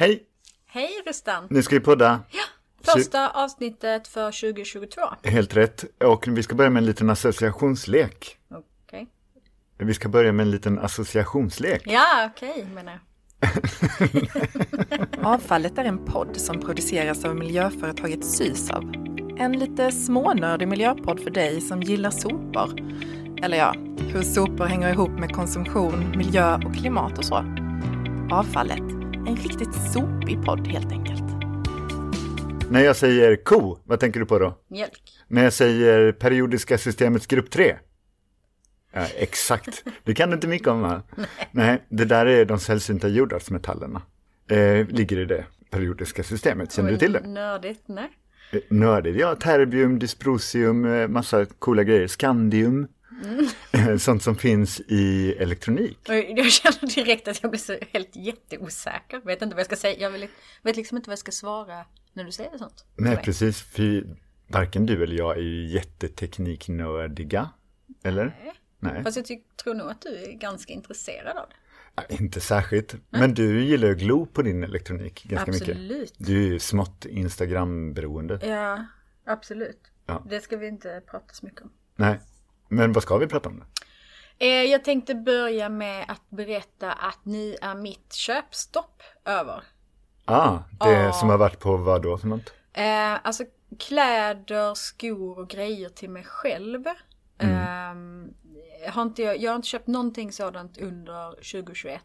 Hej! Hej Rustan! Nu ska vi podda. Ja, första avsnittet för 2022. Helt rätt. Och vi ska börja med en liten associationslek. Okej. Vi ska börja med en liten associationslek. Ja, okej menar jag. Avfallet är en podd som produceras av miljöföretaget Sysav. En lite smånördig miljöpodd för dig som gillar sopor. Eller ja, hur sopor hänger ihop med konsumtion, miljö och klimat och så. Avfallet, en riktigt sopig podd helt enkelt. När jag säger ko, vad tänker du på då? Mjölk. När jag säger periodiska systemets grupp 3? Ja, exakt. Det kan du inte mycket om va? Nej, det där är de sällsynta jordartsmetallerna. Eh, ligger i det periodiska systemet. Känner du till det? Nördigt, nej. Eh, Nördigt, ja. Terbium, dysprosium, eh, massa coola grejer. Skandium. Eh, Sånt som finns i elektronik. Jag känner direkt att jag blir så helt jätteosäker. Vet inte vad jag ska säga. Jag vet liksom inte vad jag ska svara när du säger sånt. Nej, precis. För varken du eller jag är ju jättetekniknördiga. Eller? Nej, Fast jag tror nog att du är ganska intresserad av det. Inte särskilt. Men du gillar ju glo på din elektronik ganska mycket. Absolut. Du är ju smått Instagram-beroende. Ja, absolut. Ja. Det ska vi inte prata så mycket om. Nej, men vad ska vi prata om då? Eh, Jag tänkte börja med att berätta att nu är mitt köpstopp över. Ah, det Ah. som har varit på vad då för något? Eh, alltså kläder, skor och grejer till mig själv. Mm. Eh, jag, har inte, jag har inte köpt någonting sådant under 2021.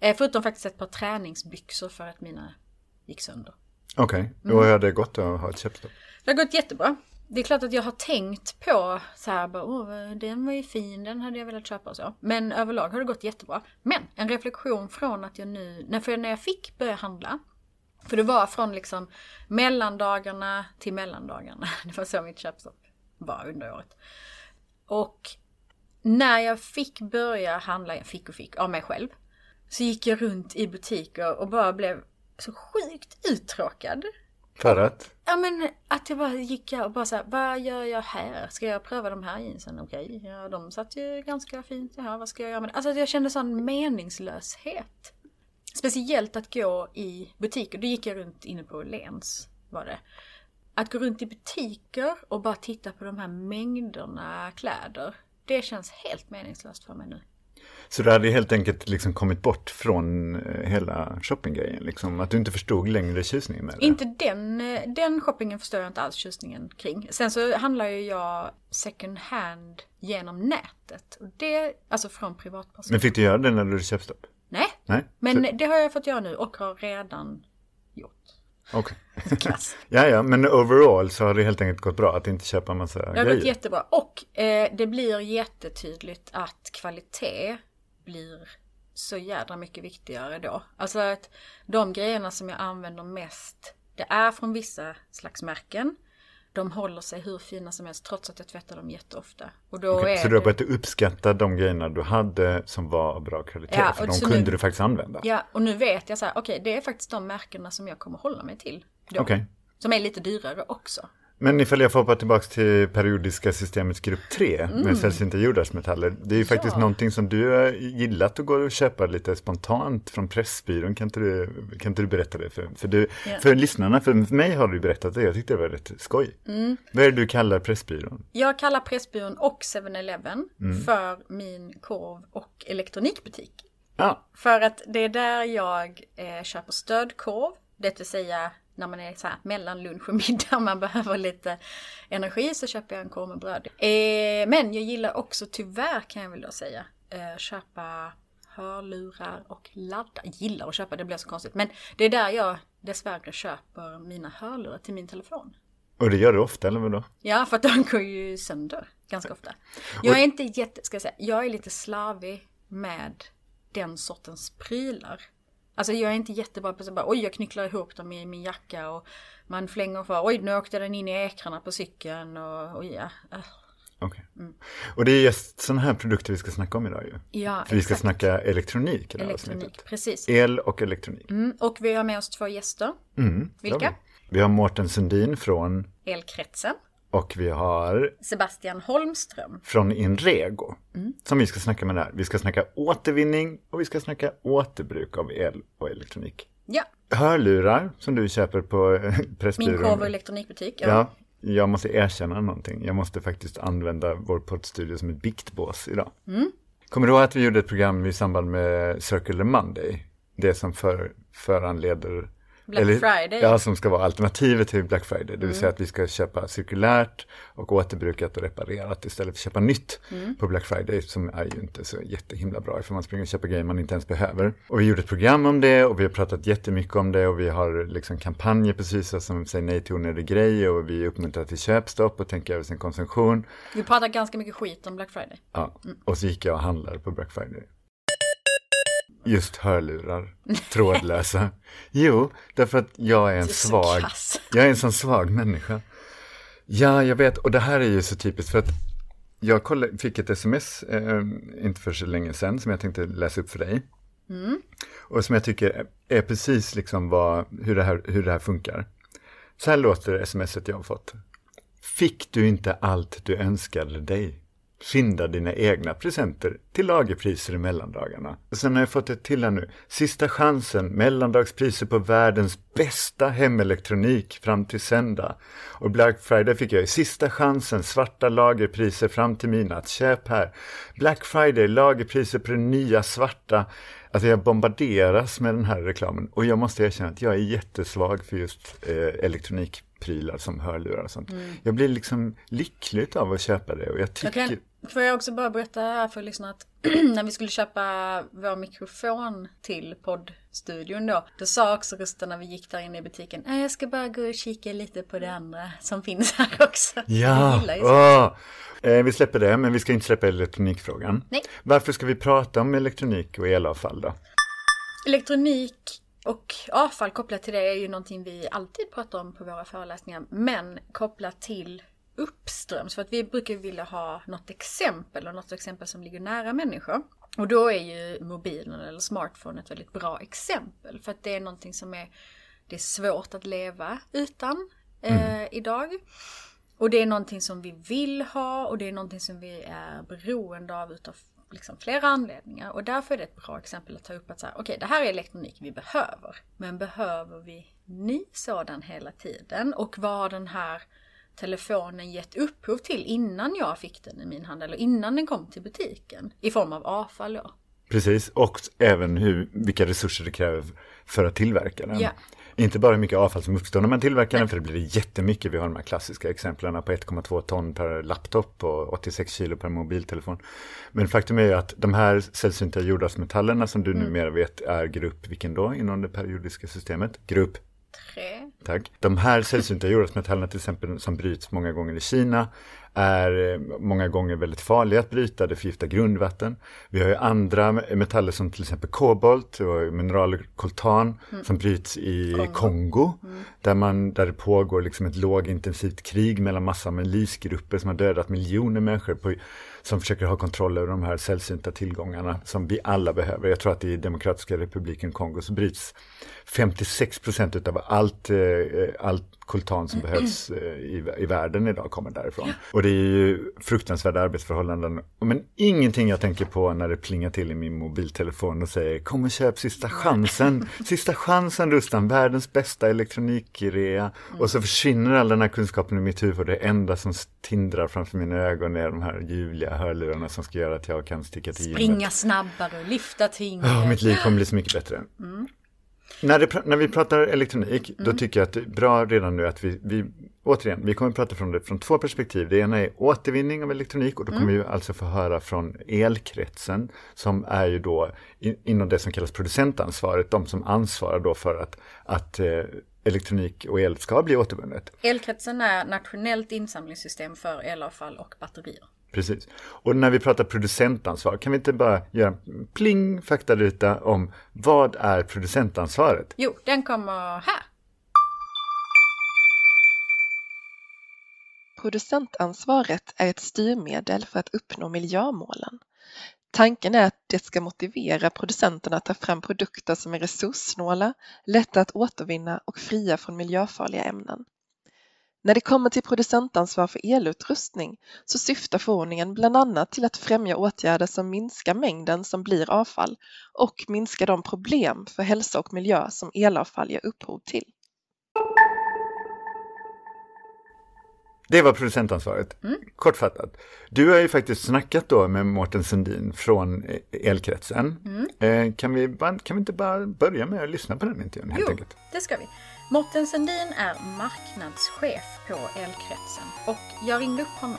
Eh, förutom faktiskt ett par träningsbyxor för att mina gick sönder. Okej, Mm. då har det gått att ha ett köpstopp. Det har gått jättebra. Det är klart att jag har tänkt på så här, bara, Åh, den var ju fin, den hade jag velat köpa och så. Men överlag har det gått jättebra. Men en reflektion från att jag nu, när, för när jag fick börja handla, för det var från liksom mellandagarna till mellandagarna. Det var så mitt köpstopp var under året. Och när jag fick börja handla, jag fick och fick, av mig själv. Så gick jag runt i butiker och bara blev så sjukt uttråkad. För att? Ja men att jag bara gick och bara såhär, vad gör jag här? Ska jag pröva de här jeansen? Okej, ja de satt ju ganska fint här, vad ska jag göra med det? Alltså jag kände sån meningslöshet. Speciellt att gå i butiker, då gick jag runt inne på Lens var det. Att gå runt i butiker och bara titta på de här mängderna kläder. Det känns helt meningslöst för mig nu. Så du hade helt enkelt liksom kommit bort från eh, hela shoppinggrejen, liksom att du inte förstod längre tjusningen med det? Inte den, eh, den shoppingen förstår jag inte alls tjusningen kring. Sen så handlar ju jag second hand genom nätet. Och det, alltså från privatperson. Men fick du göra det när du hade köpstopp? Nej, Nej? men Så- det har jag fått göra nu och har redan gjort. Okej. Klass. Ja, ja, men overall så har det helt enkelt gått bra att inte köpa massa Det har grejer. gått jättebra. Och eh, det blir jättetydligt att kvalitet blir så jädra mycket viktigare då. Alltså att de grejerna som jag använder mest, det är från vissa slags märken. De håller sig hur fina som helst trots att jag tvättar dem jätteofta. Och då Okej, är Så du har börjat uppskatta de grejerna du hade som var av bra kvalitet, Ja, för de kunde nu- du faktiskt använda? Ja, och nu vet jag så här, okej, det är faktiskt de märkena som jag kommer hålla mig till. Okej. Som är lite dyrare också. Men ifall jag får hoppa tillbaka till periodiska systemets grupp 3 med sällsynta jordartsmetaller. Det är ju faktiskt Mm. Ja. någonting som du har gillat att gå och köpa lite spontant från Pressbyrån. Kan inte du, kan inte du berätta det för, för, du, Ja. för lyssnarna? För mig har du berättat det, jag tyckte det var rätt skoj. Mm. Vad är det du kallar Pressbyrån? Jag kallar Pressbyrån och 7-Eleven Mm. för min korv och elektronikbutik. Ja, För att det är där jag eh, köper stödkorv. Det vill säga när man är så här mellan lunch och middag, man behöver lite energi så köper jag en korv med bröd. Eh, men jag gillar också tyvärr kan jag väl då säga eh, köpa hörlurar och ladda. Gillar att köpa, det blir så konstigt. Men det är där jag dessvärre köper mina hörlurar till min telefon. och det gör du ofta eller vadå? Ja, för att de går ju sönder ganska ofta. Jag är inte jätte, ska jag säga, jag är lite slarvig med den sortens prylar. Alltså jag är inte jättebra på att bara, oj jag knycklar ihop dem i min jacka och man flänger för, oj nu åkte den in i ekrarna på cykeln och, och ja. äh. Okej. Mm. Och det är just sådana här produkter vi ska snacka om idag ju. Ja, För vi ska snacka elektronik i det här Elektronik, avsnittet. precis. El och elektronik. Mm, och vi har med oss två gäster. Mm, Vilka? Vi. vi har Mårten Sundin från, Elkretsen. Och vi har Sebastian Holmström. från Inrego. Mm. Som vi ska snacka med där. Vi ska snacka återvinning och vi ska snacka återbruk av el och elektronik. Ja, Hörlurar som du köper på eh, min Pressbyrån. korv och elektronikbutik. Ja. Ja, jag måste erkänna någonting. Jag måste faktiskt använda vår poddstudio som ett biktbås idag. Mm. Kommer du ihåg att vi gjorde ett program i samband med Circular Monday? Det som för, föranleder Black Friday. Mm. Ja, som ska vara alternativet till Black Friday. Det vill säga att vi ska köpa cirkulärt och återbrukat och reparerat istället för att köpa nytt Mm. på Black Friday som är ju inte så jättehimla bra för man springer och köper grejer man inte ens behöver. Och vi gjorde ett program om det och vi har pratat jättemycket om det och vi har liksom kampanjer precis som säger nej till onödig grej och vi uppmuntrar till köpstopp och tänka över sin konsumtion. Vi pratar ganska mycket skit om Black Friday. Ja, och så gick jag och handlade på Black Friday. Just hörlurar, trådlösa. Jo, därför att jag är en är svag, jag är en sån svag människa. Ja, jag vet, och det här är ju så typiskt för att jag kollade, fick ett sms, eh, inte för så länge sedan, som jag tänkte läsa upp för dig. Och som jag tycker är, är precis liksom vad, hur, det här, hur det här funkar. Så här låter smset jag har fått. Fick du inte allt du önskade dig? Fynda dina egna presenter till lagerpriser i mellandagarna. Sen har jag fått ett till här nu. Sista chansen, mellandagspriser på världens bästa hemelektronik fram till söndag. Och Black Friday fick jag ju sista chansen, svarta lagerpriser fram till midnatt. Köp här. Black Friday, lagerpriser på det nya svarta. Alltså jag bombarderas med den här reklamen och jag måste erkänna att jag är jättesvag för just eh, elektronikprylar som hörlurar och sånt. Jag blir liksom lycklig av att köpa det och jag Jag tycker... kan, får jag också bara berätta här för lyssnarna att när vi skulle köpa vår mikrofon till poddstudion då. Då sa också rösten när vi gick där inne i butiken. "Nej, jag ska bara gå och kika lite på det andra som finns här också. Ja. Eh, vi släpper det, men vi ska inte släppa elektronikfrågan. Nej. Varför ska vi prata om elektronik och elavfall då? Elektronik och avfall kopplat till det är ju någonting vi alltid pratar om på våra föreläsningar. Men kopplat till uppströms. För att vi brukar vilja ha något exempel och något exempel som ligger nära människor. Och då är ju mobilen eller smartphone ett väldigt bra exempel. För att det är någonting som är, det är svårt att leva utan eh, idag. Och det är någonting som vi vill ha och det är någonting som vi är beroende av utav liksom flera anledningar. Och därför är det ett bra exempel att ta upp att säga, okej det här är elektronik vi behöver. Men behöver vi ny sådan hela tiden? Och vad har den här telefonen gett upphov till innan jag fick den i min hand eller innan den kom till butiken? I form av avfall då. Precis, och även hur, vilka resurser det kräver för att tillverka den. Ja. Inte bara hur mycket avfall som uppstår när man tillverkar den, för det blir jättemycket. Vi har de här klassiska exemplen på 1,2 ton per laptop och 86 kilo per mobiltelefon. Men faktum är ju att de här sällsynta jordartsmetallerna som du numera vet är grupp, vilken då inom det periodiska systemet? Grupp Tre. Tack. De här sällsynta jordartsmetallerna till exempel som bryts många gånger i Kina är eh, många gånger väldigt farliga att bryta, det förgiftar grundvatten. Vi har ju andra metaller som till exempel kobolt och mineraler koltan som bryts i Kongo. Kongo, där, man, där det pågår liksom ett lågintensivt krig mellan massa milisgrupper som har dödat miljoner människor på, som försöker ha kontroll över de här sällsynta tillgångarna som vi alla behöver. Jag tror att i Demokratiska republiken Kongo så bryts 56 procent utav allt, eh, allt koltan som behövs eh, i, i världen idag kommer därifrån. Och det är ju fruktansvärda arbetsförhållanden. Men ingenting jag tänker på när det plingar till i min mobiltelefon och säger kom och köp sista chansen. Sista chansen Rustan, världens bästa elektronikrea. Och så försvinner all den här kunskapen i mitt huvud. Det enda som tindrar framför mina ögon är de här ljuvliga hörlurarna som ska göra att jag kan sticka till. Springa snabbare och lyfta tyngre. Ja, mitt liv kommer bli så mycket bättre. När, det, när vi pratar elektronik, då tycker jag att det är bra redan nu att vi, vi återigen, vi kommer prata från det från två perspektiv. Det ena är återvinning av elektronik och då kommer vi alltså få höra från elkretsen som är ju då in, inom det som kallas producentansvaret, de som ansvarar då för att, att eh, elektronik och el ska bli återvunnet. Elkretsen är nationellt insamlingssystem för elavfall och batterier. Precis. Och när vi pratar producentansvar, kan vi inte bara göra en pling faktaruta om vad är producentansvaret? Jo, den kommer här. Producentansvaret är ett styrmedel för att uppnå miljömålen. Tanken är att det ska motivera producenterna att ta fram produkter som är resurssnåla, lätta att återvinna och fria från miljöfarliga ämnen. När det kommer till producentansvar för elutrustning så syftar förordningen bland annat till att främja åtgärder som minskar mängden som blir avfall och minska de problem för hälsa och miljö som elavfall ger upphov till. Det var producentansvaret. Mm. Kortfattat. Du har ju faktiskt snackat då med Mårten Sundin från Elkretsen. Mm. Eh, kan, vi bara, kan vi inte bara börja med att lyssna på den intervjun helt Jo, enkelt? det ska vi. Mårten Sundin är marknadschef på Elkretsen och jag ringde upp honom.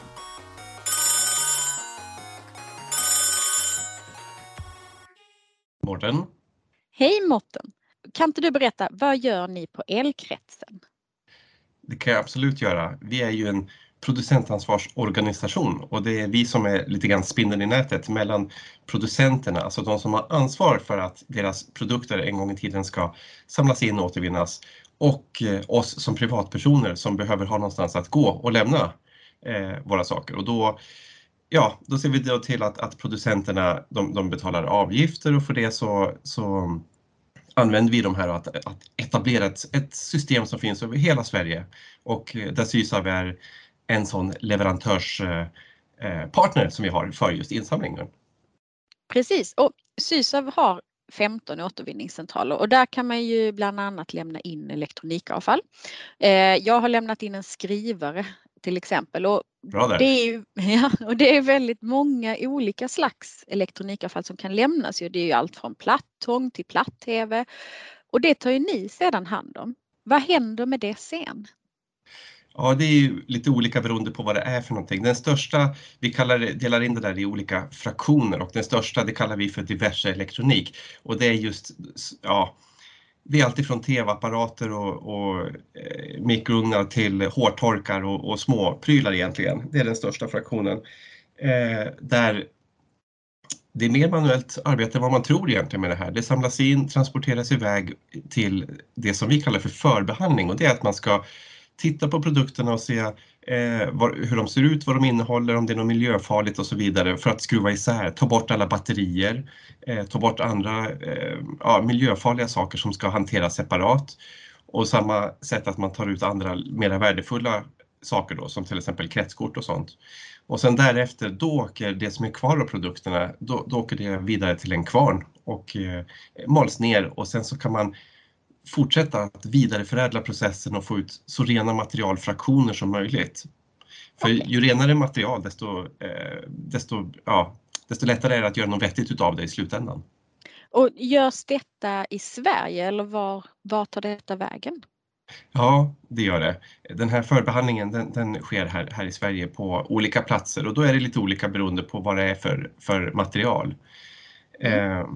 Mårten? Hej Mårten! Kan inte du berätta, vad gör ni på Elkretsen? Det kan jag absolut göra. Vi är ju en producentansvarsorganisation och det är vi som är lite grann spindeln i nätet mellan producenterna, alltså de som har ansvar för att deras produkter en gång i tiden ska samlas in och återvinnas och eh, oss som privatpersoner som behöver ha någonstans att gå och lämna eh, våra saker. Och då, ja, då ser vi då till att, att producenterna de, de betalar avgifter och för det så, så använder vi de här att, att etablera ett, ett system som finns över hela Sverige och eh, där Sysav är en sån leverantörspartner eh, som vi har för just insamlingen. Precis, och Sysav har 15 återvinningscentraler och där kan man ju bland annat lämna in elektronikavfall. Eh, jag har lämnat in en skrivare till exempel och det, är ju, ja, och det är väldigt många olika slags elektronikavfall som kan lämnas. Det är ju allt från plattång till platt-tv och det tar ju ni sedan hand om. Vad händer med det sen? Ja, det är ju lite olika beroende på vad det är för någonting. Den största, vi kallar det, delar in det där i olika fraktioner och den största det kallar vi för diverse elektronik och det är just, ja, det är alltifrån tv-apparater och, och eh, mikrougnar till hårtorkar och, och små prylar egentligen. Det är den största fraktionen. Eh, där det är mer manuellt arbete än vad man tror egentligen med det här. Det samlas in, transporteras iväg till det som vi kallar för förbehandling och det är att man ska titta på produkterna och se eh, var, hur de ser ut, vad de innehåller, om det är något miljöfarligt och så vidare för att skruva isär, ta bort alla batterier, eh, ta bort andra eh, ja, miljöfarliga saker som ska hanteras separat. Och samma sätt att man tar ut andra mera värdefulla saker då, som till exempel kretskort och sånt. Och sen därefter, då åker det som är kvar av produkterna, då, då åker det vidare till en kvarn och eh, mals ner och sen så kan man fortsätta att vidareförädla processen och få ut så rena materialfraktioner som möjligt. För ju renare material desto, eh, desto, ja, desto lättare är det att göra något vettigt utav det i slutändan. Och görs detta i Sverige eller var, var tar detta vägen? Ja, det gör det. Den här förbehandlingen den, den, sker här, här i Sverige på olika platser och då är det lite olika beroende på vad det är för, för material. Mm. Eh,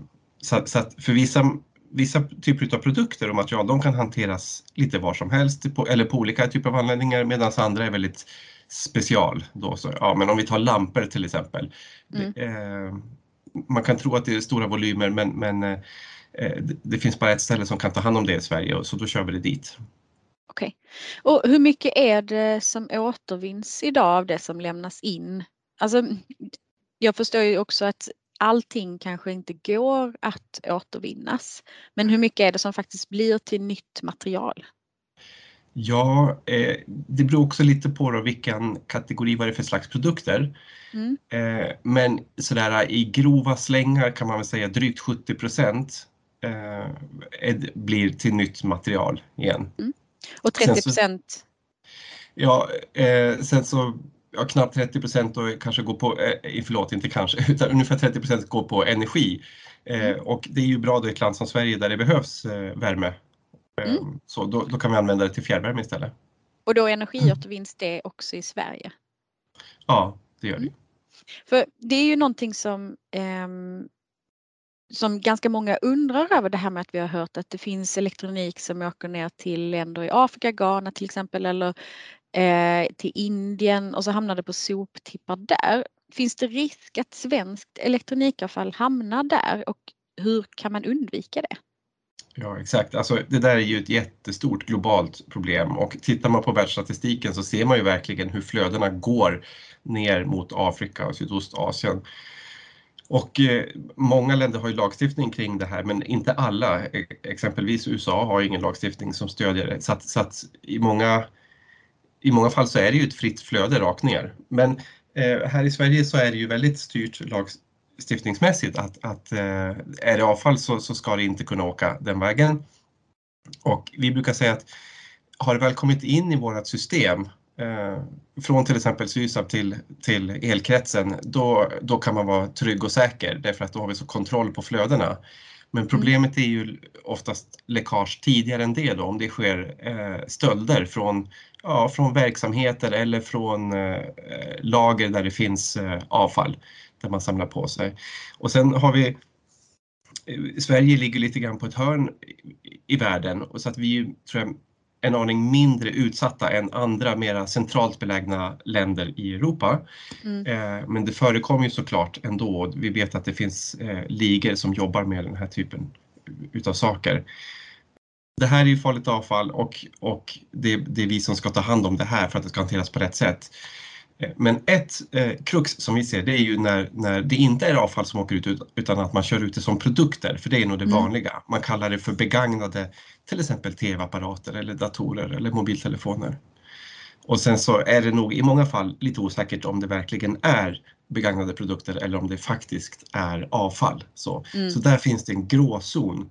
så, så att för vissa vissa typer av produkter och material de kan hanteras lite var som helst på, eller på olika typer av anläggningar medan andra är väldigt special. Då, så, ja, men om vi tar lampor till exempel. Mm. Eh, man kan tro att det är stora volymer men, men eh, det, det, finns bara ett ställe som kan ta hand om det i Sverige så då kör vi det dit. Okej. Okay. Och hur mycket är det som återvinns idag av det som lämnas in? Alltså, jag förstår ju också att allting kanske inte går att återvinnas. Men hur mycket är det som faktiskt blir till nytt material? Ja, eh, det beror också lite på då vilken kategori vad det är för slags produkter. Mm. Eh, men sådär i grova slängar kan man väl säga drygt 70 procent eh, blir till nytt material igen. Mm. Och 30 procent? Ja, eh, sen så ja, knappt 30 procent kanske går på, eh, förlåt inte kanske, utan ungefär 30 procent går på energi. Eh, mm. och det är ju bra då i ett land som Sverige där det behövs eh, värme. Eh, mm. Så då, då, kan vi använda det till fjärrvärme istället. Och då energiåtervinns det också i Sverige? Ja, det gör det. Mm. För det är ju någonting som ehm, som ganska många undrar över det här med att vi har hört att det finns elektronik som åker ner till länder i Afrika, Ghana till exempel eller eh, till Indien och så hamnar det på soptippar där. Finns det risk att svenskt elektronikavfall hamnar där och hur kan man undvika det? Ja exakt, alltså, det där är ju ett jättestort globalt problem och tittar man på världsstatistiken så ser man ju verkligen hur flödena går ner mot Afrika och Sydostasien. Och eh, många länder har ju lagstiftning kring det här men inte alla. E-, exempelvis USA har ingen lagstiftning som stödjer det. Så att, så att i många i många fall så är det ju ett fritt flöde rakt ner. Men eh, här i Sverige så är det ju väldigt styrt lagstiftningsmässigt att, att eh, är det avfall så, så ska det inte kunna åka den vägen. Och vi brukar säga att har det väl kommit in i vårt system eh, från till exempel Sysab till, till elkretsen, då, då kan man vara trygg och säker därför att då har vi så kontroll på flödena. Men problemet är ju oftast läckage tidigare än det då, om det sker eh, stölder från, ja, från verksamheter eller från eh, lager där det finns eh, avfall där man samlar på sig. Och sen har vi eh, Sverige ligger lite grann på ett hörn i, i världen och så att vi tror jag en aning mindre utsatta än andra mera centralt belägna länder i Europa. Mm. Eh, men det förekommer ju såklart ändå. Vi vet att det finns eh, ligor som jobbar med den här typen utav saker. Det här är ju farligt avfall och, och det, det, är vi som ska ta hand om det här för att det ska hanteras på rätt sätt. Eh, men ett eh, krux som vi ser det är ju när, när det inte är avfall som åker ut utan att man kör ut det som produkter, för det är nog det mm. vanliga. Man kallar det för begagnade, till exempel tv-apparater eller datorer eller mobiltelefoner. Och sen så är det nog i många fall lite osäkert om det verkligen är begagnade produkter eller om det faktiskt är avfall. Så, mm. så där finns det en gråzon.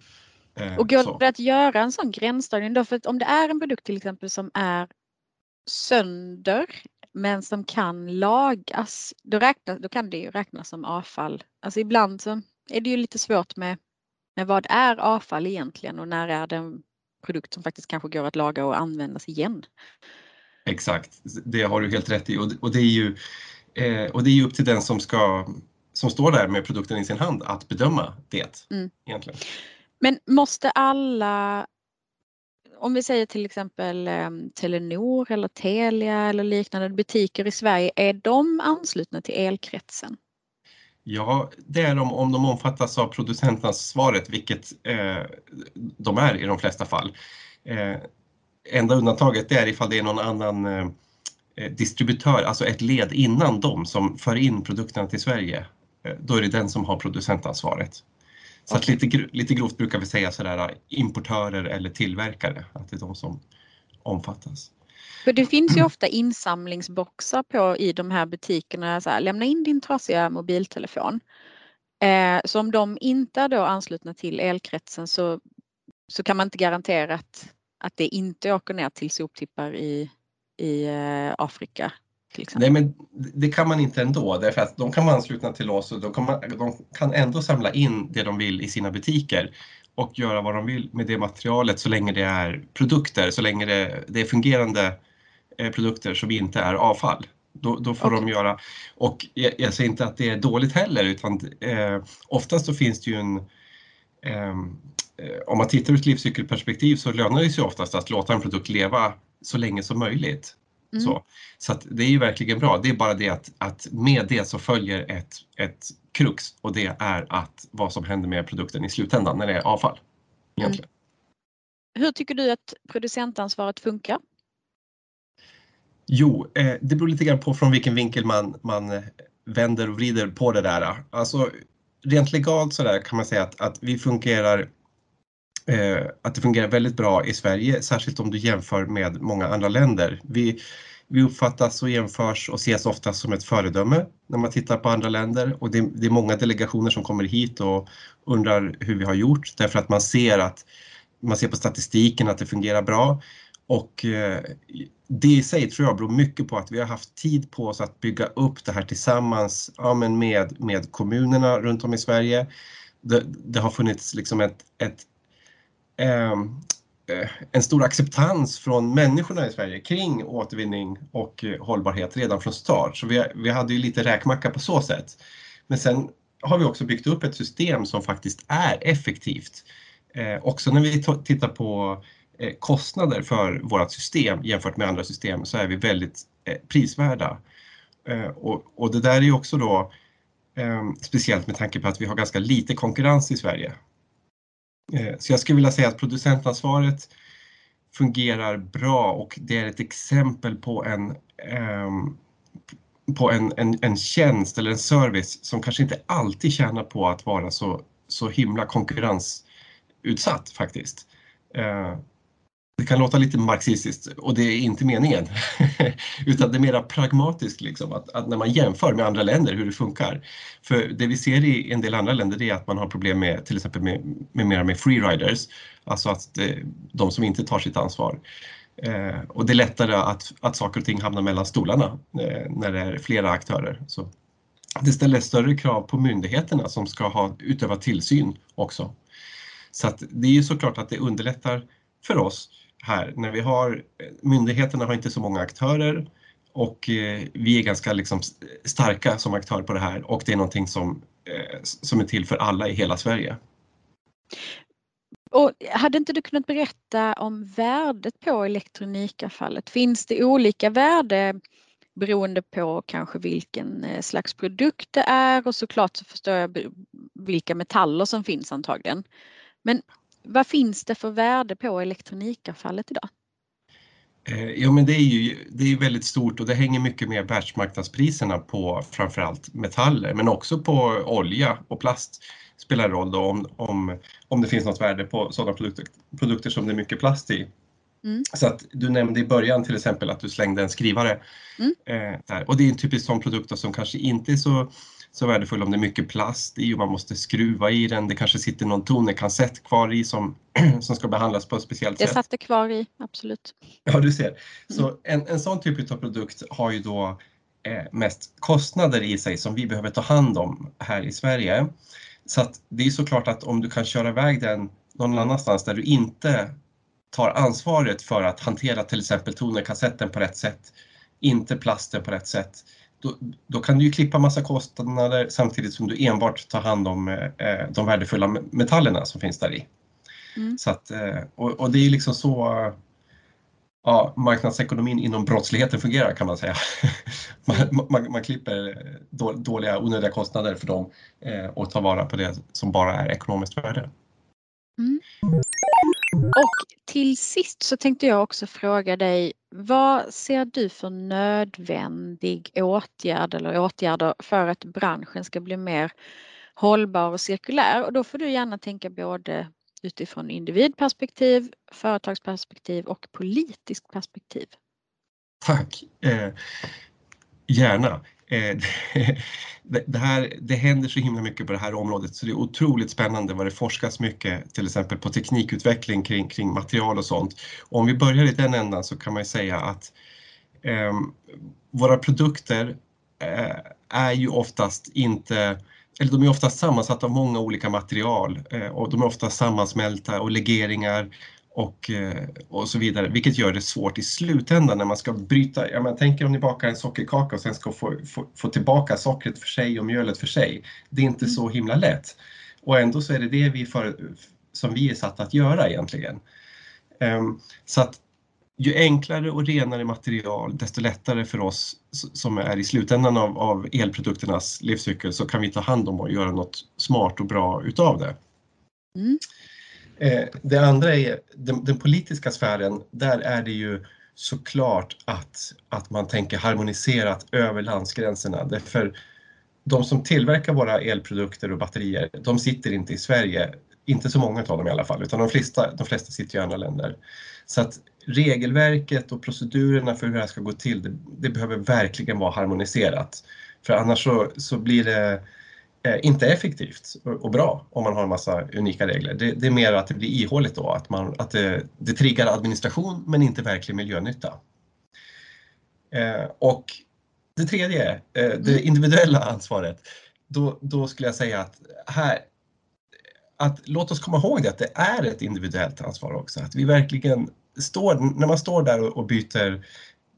Eh, och går det att göra en sån gränsdragning då? För att om det är en produkt till exempel som är sönder men som kan lagas, då, räknas, då kan det ju räknas som avfall. Alltså ibland så är det ju lite svårt med, med vad är avfall egentligen och när är det en produkt som faktiskt kanske går att laga och användas igen. Exakt, det har du helt rätt i och, och det är ju eh, och det är ju upp till den som ska som står där med produkten i sin hand att bedöma det. Mm. Egentligen. Men måste alla om vi säger till exempel eh, Telenor eller Telia eller liknande butiker i Sverige, är de anslutna till elkretsen? Ja, det är de om de omfattas av producentansvaret, vilket eh, de är i de flesta fall. Eh, enda undantaget är ifall det är någon annan eh, eh distributör, alltså ett led innan dem som för in produkterna till Sverige. Eh, då är det den som har producentansvaret. Så okay. att lite, lite grovt brukar vi säga sådär importörer eller tillverkare, att det är de som omfattas. För det finns ju ofta insamlingsboxar på i de här butikerna, så här, lämna in din trasiga mobiltelefon. Eh, så om de inte är då anslutna till elkretsen så, så kan man inte garantera att, att det inte åker ner till soptippar i, i eh, Afrika Nej, men det kan man inte ändå därför att de kan vara anslutna till oss och de kan, man, de kan ändå samla in det de vill i sina butiker och göra vad de vill med det materialet så länge det är produkter, så länge det, det är fungerande eh, produkter som inte är avfall. Då, då får okay. de göra, och jag, jag, säger inte att det är dåligt heller utan eh, oftast så finns det ju en ehm, eh, om man tittar ur ett livscykelperspektiv så lönar det sig oftast att låta en produkt leva så länge som möjligt. Mm. Så, så det är ju verkligen bra. Det är bara det att, att med det så följer ett, ett krux och det är att vad som händer med produkten i slutändan när det är avfall. Egentligen. Mm. Hur tycker du att producentansvaret funkar? Jo, eh, det beror lite grann på från vilken vinkel man, man vänder och vrider på det där. Alltså, rent legalt så där kan man säga att, att vi fungerar eh, att det fungerar väldigt bra i Sverige, särskilt om du jämför med många andra länder. Vi, vi uppfattas och jämförs och ses ofta som ett föredöme när man tittar på andra länder och det, det, är många delegationer som kommer hit och undrar hur vi har gjort därför att man ser att man ser på statistiken att det fungerar bra och eh, det i sig tror jag beror mycket på att vi har haft tid på oss att bygga upp det här tillsammans ja, men med, med kommunerna runt om i Sverige. Det, det har funnits liksom ett, ett Ehm, eh, en stor acceptans från människorna i Sverige kring återvinning och eh, hållbarhet redan från start. Så vi, vi hade ju lite räkmacka på så sätt. Men sen har vi också byggt upp ett system som faktiskt är effektivt. Eh, också när vi tittar på eh, kostnader för vårt system jämfört med andra system så är vi väldigt eh, prisvärda. Eh, och, och, det där är ju också då ehm, speciellt med tanke på att vi har ganska lite konkurrens i Sverige. Eh, så jag skulle vilja säga att producentansvaret fungerar bra och det är ett exempel på en, ehm, på en, en, en tjänst eller en service som kanske inte alltid tjänar på att vara så, så himla konkurrensutsatt faktiskt. Eh, det kan låta lite marxistiskt och det är inte meningen. Utan det är mera pragmatiskt liksom, att, att, när man jämför med andra länder hur det funkar. För det vi ser i en del andra länder är att man har problem med till exempel med, med mera med freeriders, alltså att eh, de som inte tar sitt ansvar. Eh, och det är lättare att, att saker och ting hamnar mellan stolarna eh, när det är flera aktörer. Så det ställer större krav på myndigheterna som ska ha utöva tillsyn också. Så att det är ju såklart att det underlättar för oss här när vi har, eh, myndigheterna har inte så många aktörer och eh, vi är ganska liksom starka som aktör på det här och det är någonting som, eh, som är till för alla i hela Sverige. Och hade inte du kunnat berätta om värdet på elektronikavfallet? Finns det olika värde beroende på kanske vilken slags produkt det är och såklart så förstår jag vilka metaller som finns antagligen. Men vad finns det för värde på elektronikavfallet idag? Eh, ja men det är ju det är väldigt stort och det hänger mycket med världsmarknadspriserna på framförallt metaller men också på olja och plast spelar roll då om, om, om det finns något värde på sådana produkter, produkter som det är mycket plast i. Mm. Så att du nämnde i början till exempel att du slängde en skrivare. Mm. Eh. Och det är en typisk sån produkt som kanske inte är så, så värdefull om det är mycket plast i och man måste skruva i den. Det kanske sitter någon tonerkassett kvar i som, som ska behandlas på ett speciellt sätt. Det satt det kvar i, absolut. Ja, du ser. Så mm. en, en sån typ av produkt har ju då eh, mest kostnader i sig som vi behöver ta hand om här i Sverige. Så att det är såklart att om du kan köra iväg den någon annanstans där du inte tar ansvaret för att hantera till exempel tonerkassetten på rätt sätt, inte plasten på rätt sätt, då, då, kan du ju klippa massa kostnader samtidigt som du enbart tar hand om eh, de värdefulla metallerna som finns där i. Mm. Så att, eh, och, och, det är liksom så ja, marknadsekonomin inom brottsligheten fungerar kan man säga. man, man, man, klipper dåliga onödiga kostnader för dem eh, och tar vara på det som bara är ekonomiskt värde. Mm. Och till sist så tänkte jag också fråga dig, vad ser du för nödvändig åtgärd eller åtgärder för att branschen ska bli mer hållbar och cirkulär? Och då får du gärna tänka både utifrån individperspektiv, företagsperspektiv och politiskt perspektiv. Tack! Eh, gärna. Eh, det, här, det händer så himla mycket på det här området så det är otroligt spännande vad det forskas mycket till exempel på teknikutveckling kring, kring material och sånt. Och om vi börjar i den ändan så kan man säga att eh, våra produkter eh, är ju oftast inte eller de är ofta sammansatta av många olika material eh, och de är ofta sammansmälta och legeringar och, eh, och så vidare, vilket gör det svårt i slutändan när man ska bryta, ja men tänker om ni bakar en sockerkaka och sen ska få, få, få tillbaka sockret för sig och mjölet för sig. Det är inte så himla lätt. Och ändå så är det det vi för, som vi är satta att göra egentligen. Um, så att ju enklare och renare material, desto lättare för oss som är i slutändan av, av elprodukternas livscykel så kan vi ta hand om och göra något smart och bra utav det. Mm. Eh, det andra är den, den, politiska sfären, där är det ju såklart att, att man tänker harmoniserat över landsgränserna. Därför de som tillverkar våra elprodukter och batterier, de sitter inte i Sverige, inte så många av dem i alla fall, utan de flesta, de flesta sitter i andra länder. Så att regelverket och procedurerna för hur det här ska gå till, det, det behöver verkligen vara harmoniserat. För annars så, så blir det inte effektivt och, och, bra om man har en massa unika regler. Det, det är mer att det blir ihåligt då, att, man, att det, det triggar administration men inte verklig miljönytta. Eh, och det tredje, eh, det mm. individuella ansvaret. Då, då skulle jag säga att här, att låt oss komma ihåg det, att det är ett individuellt ansvar också. Att vi verkligen står, när man står där och byter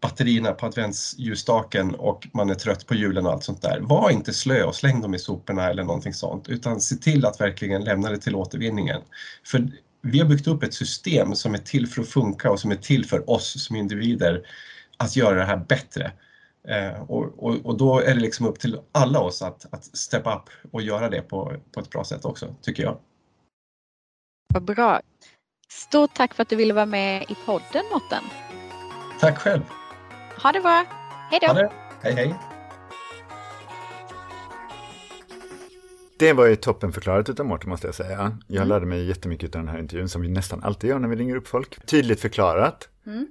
batterierna på adventsljusstaken och man är trött på julen och allt sånt där. Var inte slö och släng dem i soporna eller någonting sånt utan se till att verkligen lämna det till återvinningen. För vi har byggt upp ett system som är till för att funka och som är till för oss som individer att göra det här bättre. Eh, och, och, och, då är det liksom upp till alla oss att, att steppa upp och göra det på, på ett bra sätt också, tycker jag. Vad bra. Stort tack för att du ville vara med i podden Mårten. Tack själv. Ha det bra. Hej då. Hej hej. Det var ju toppen förklarat utav Mårten måste jag säga. Jag lärde mig jättemycket av den här intervjun som vi nästan alltid gör när vi ringer upp folk. Tydligt förklarat.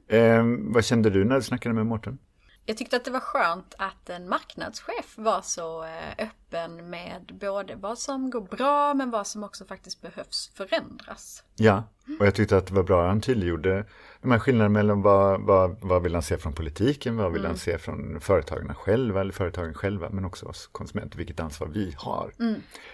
Eh, vad kände du när du snackade med Mårten? Jag tyckte att det var skönt att en marknadschef var så eh, öppen med både vad som går bra men vad som också faktiskt behövs förändras. Ja, och jag tyckte att det var bra han tydliggjorde de här skillnaderna mellan vad, vad, vad vill han se från politiken, vad vill han se från företagen själva eller företagen själva, men också oss konsumenter, vilket ansvar vi har.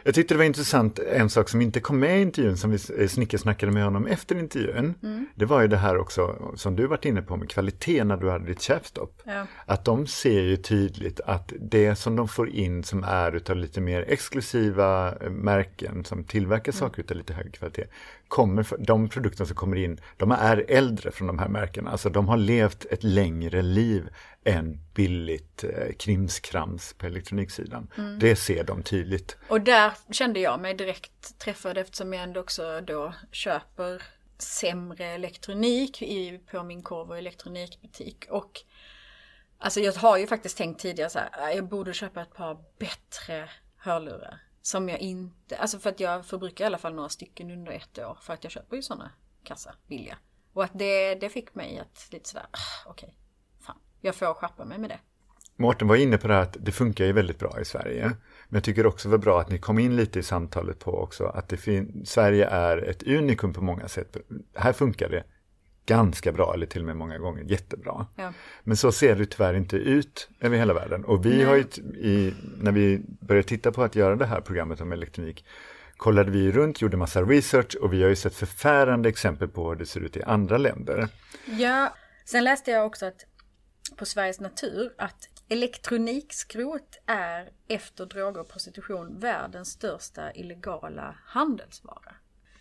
Jag tyckte det var intressant, en sak som inte kom med i intervjun, som vi snickersnackade med honom efter intervjun, det var ju det här också som du varit inne på med kvalitet när du hade ditt chefstopp. Ja. Att de ser ju tydligt att det som de får in som är utav lite mer exklusiva eh, märken som tillverkar saker utav lite högre kvalitet, kommer, de produkter som kommer in, de är äldre från de här märkena. Alltså de har levt ett längre liv än billigt eh, krimskrams på elektroniksidan. Det ser de tydligt. Och där kände jag mig direkt träffad eftersom jag ändå också då köper sämre elektronik i, på min korv och elektronikbutik. Och alltså jag har ju faktiskt tänkt tidigare så här, äh, jag borde köpa ett par bättre hörlurar. Som jag inte, alltså för att jag förbrukar i alla fall några stycken under ett år för att jag köper ju sådana kassa billiga. Och att det, det fick mig att lite sådär, okej, äh, okej, fan, jag får skärpa mig med det. Mårten var inne på det här att det funkar ju väldigt bra i Sverige. Men jag tycker också det var bra att ni kom in lite i samtalet på också att det Sverige är ett unikum på många sätt. Här funkar det ganska bra, eller till och med många gånger jättebra. Ja. Men så ser det tyvärr inte ut över hela världen. Och vi har ju, t- i, när vi började titta på att göra det här programmet om elektronik, kollade vi runt, gjorde massa research och vi har ju sett förfärande exempel på hur det ser ut i andra länder. Ja, sen läste jag också att på Sveriges Natur att elektronikskrot är efter droger och prostitution världens största illegala handelsvara.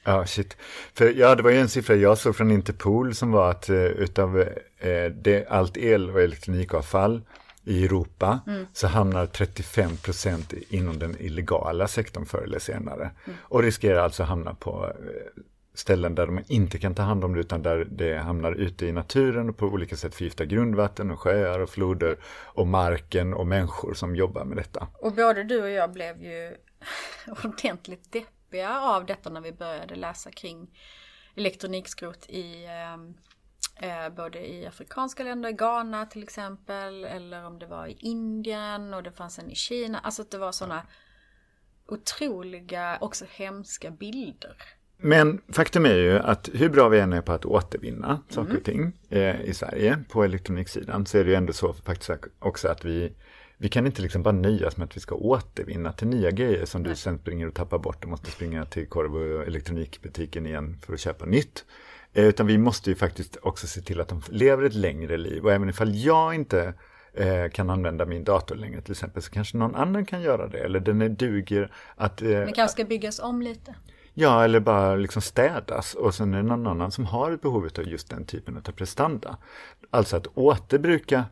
Ja, shit. För ja, det var ju en siffra jag såg från Interpol som var att eh, utav eh, det, allt el och elektronikavfall i Europa så hamnar 35 procent inom den illegala sektorn förr eller senare. Och riskerar alltså att hamna på eh, ställen där de inte kan ta hand om det utan där det hamnar ute i naturen och på olika sätt förgiftar grundvatten och sjöar och floder och marken och människor som jobbar med detta. Och både du och jag blev ju ordentligt deppiga av detta när vi började läsa kring elektronikskrot i ehm, eh, både i afrikanska länder, Ghana till exempel, eller om det var i Indien och det fanns en i Kina. Alltså att det var sådana otroliga, också hemska bilder. Men faktum är ju att hur bra vi än är på att återvinna saker och ting eh, i Sverige på elektroniksidan så är det ju ändå så faktiskt också att vi, vi kan inte liksom bara nöjas med att vi ska återvinna till nya grejer som du sen springer och tappar bort och måste springa till korv och elektronikbutiken igen för att köpa nytt. Eh, utan vi måste ju faktiskt också se till att de lever ett längre liv och även ifall jag inte eh, kan använda min dator längre till exempel så kanske någon annan kan göra det eller den är duger att eh, Det kanske ska byggas om lite. Ja, eller bara liksom städas och sen är det någon annan som har ett behov av just den typen av prestanda. Alltså att återbruka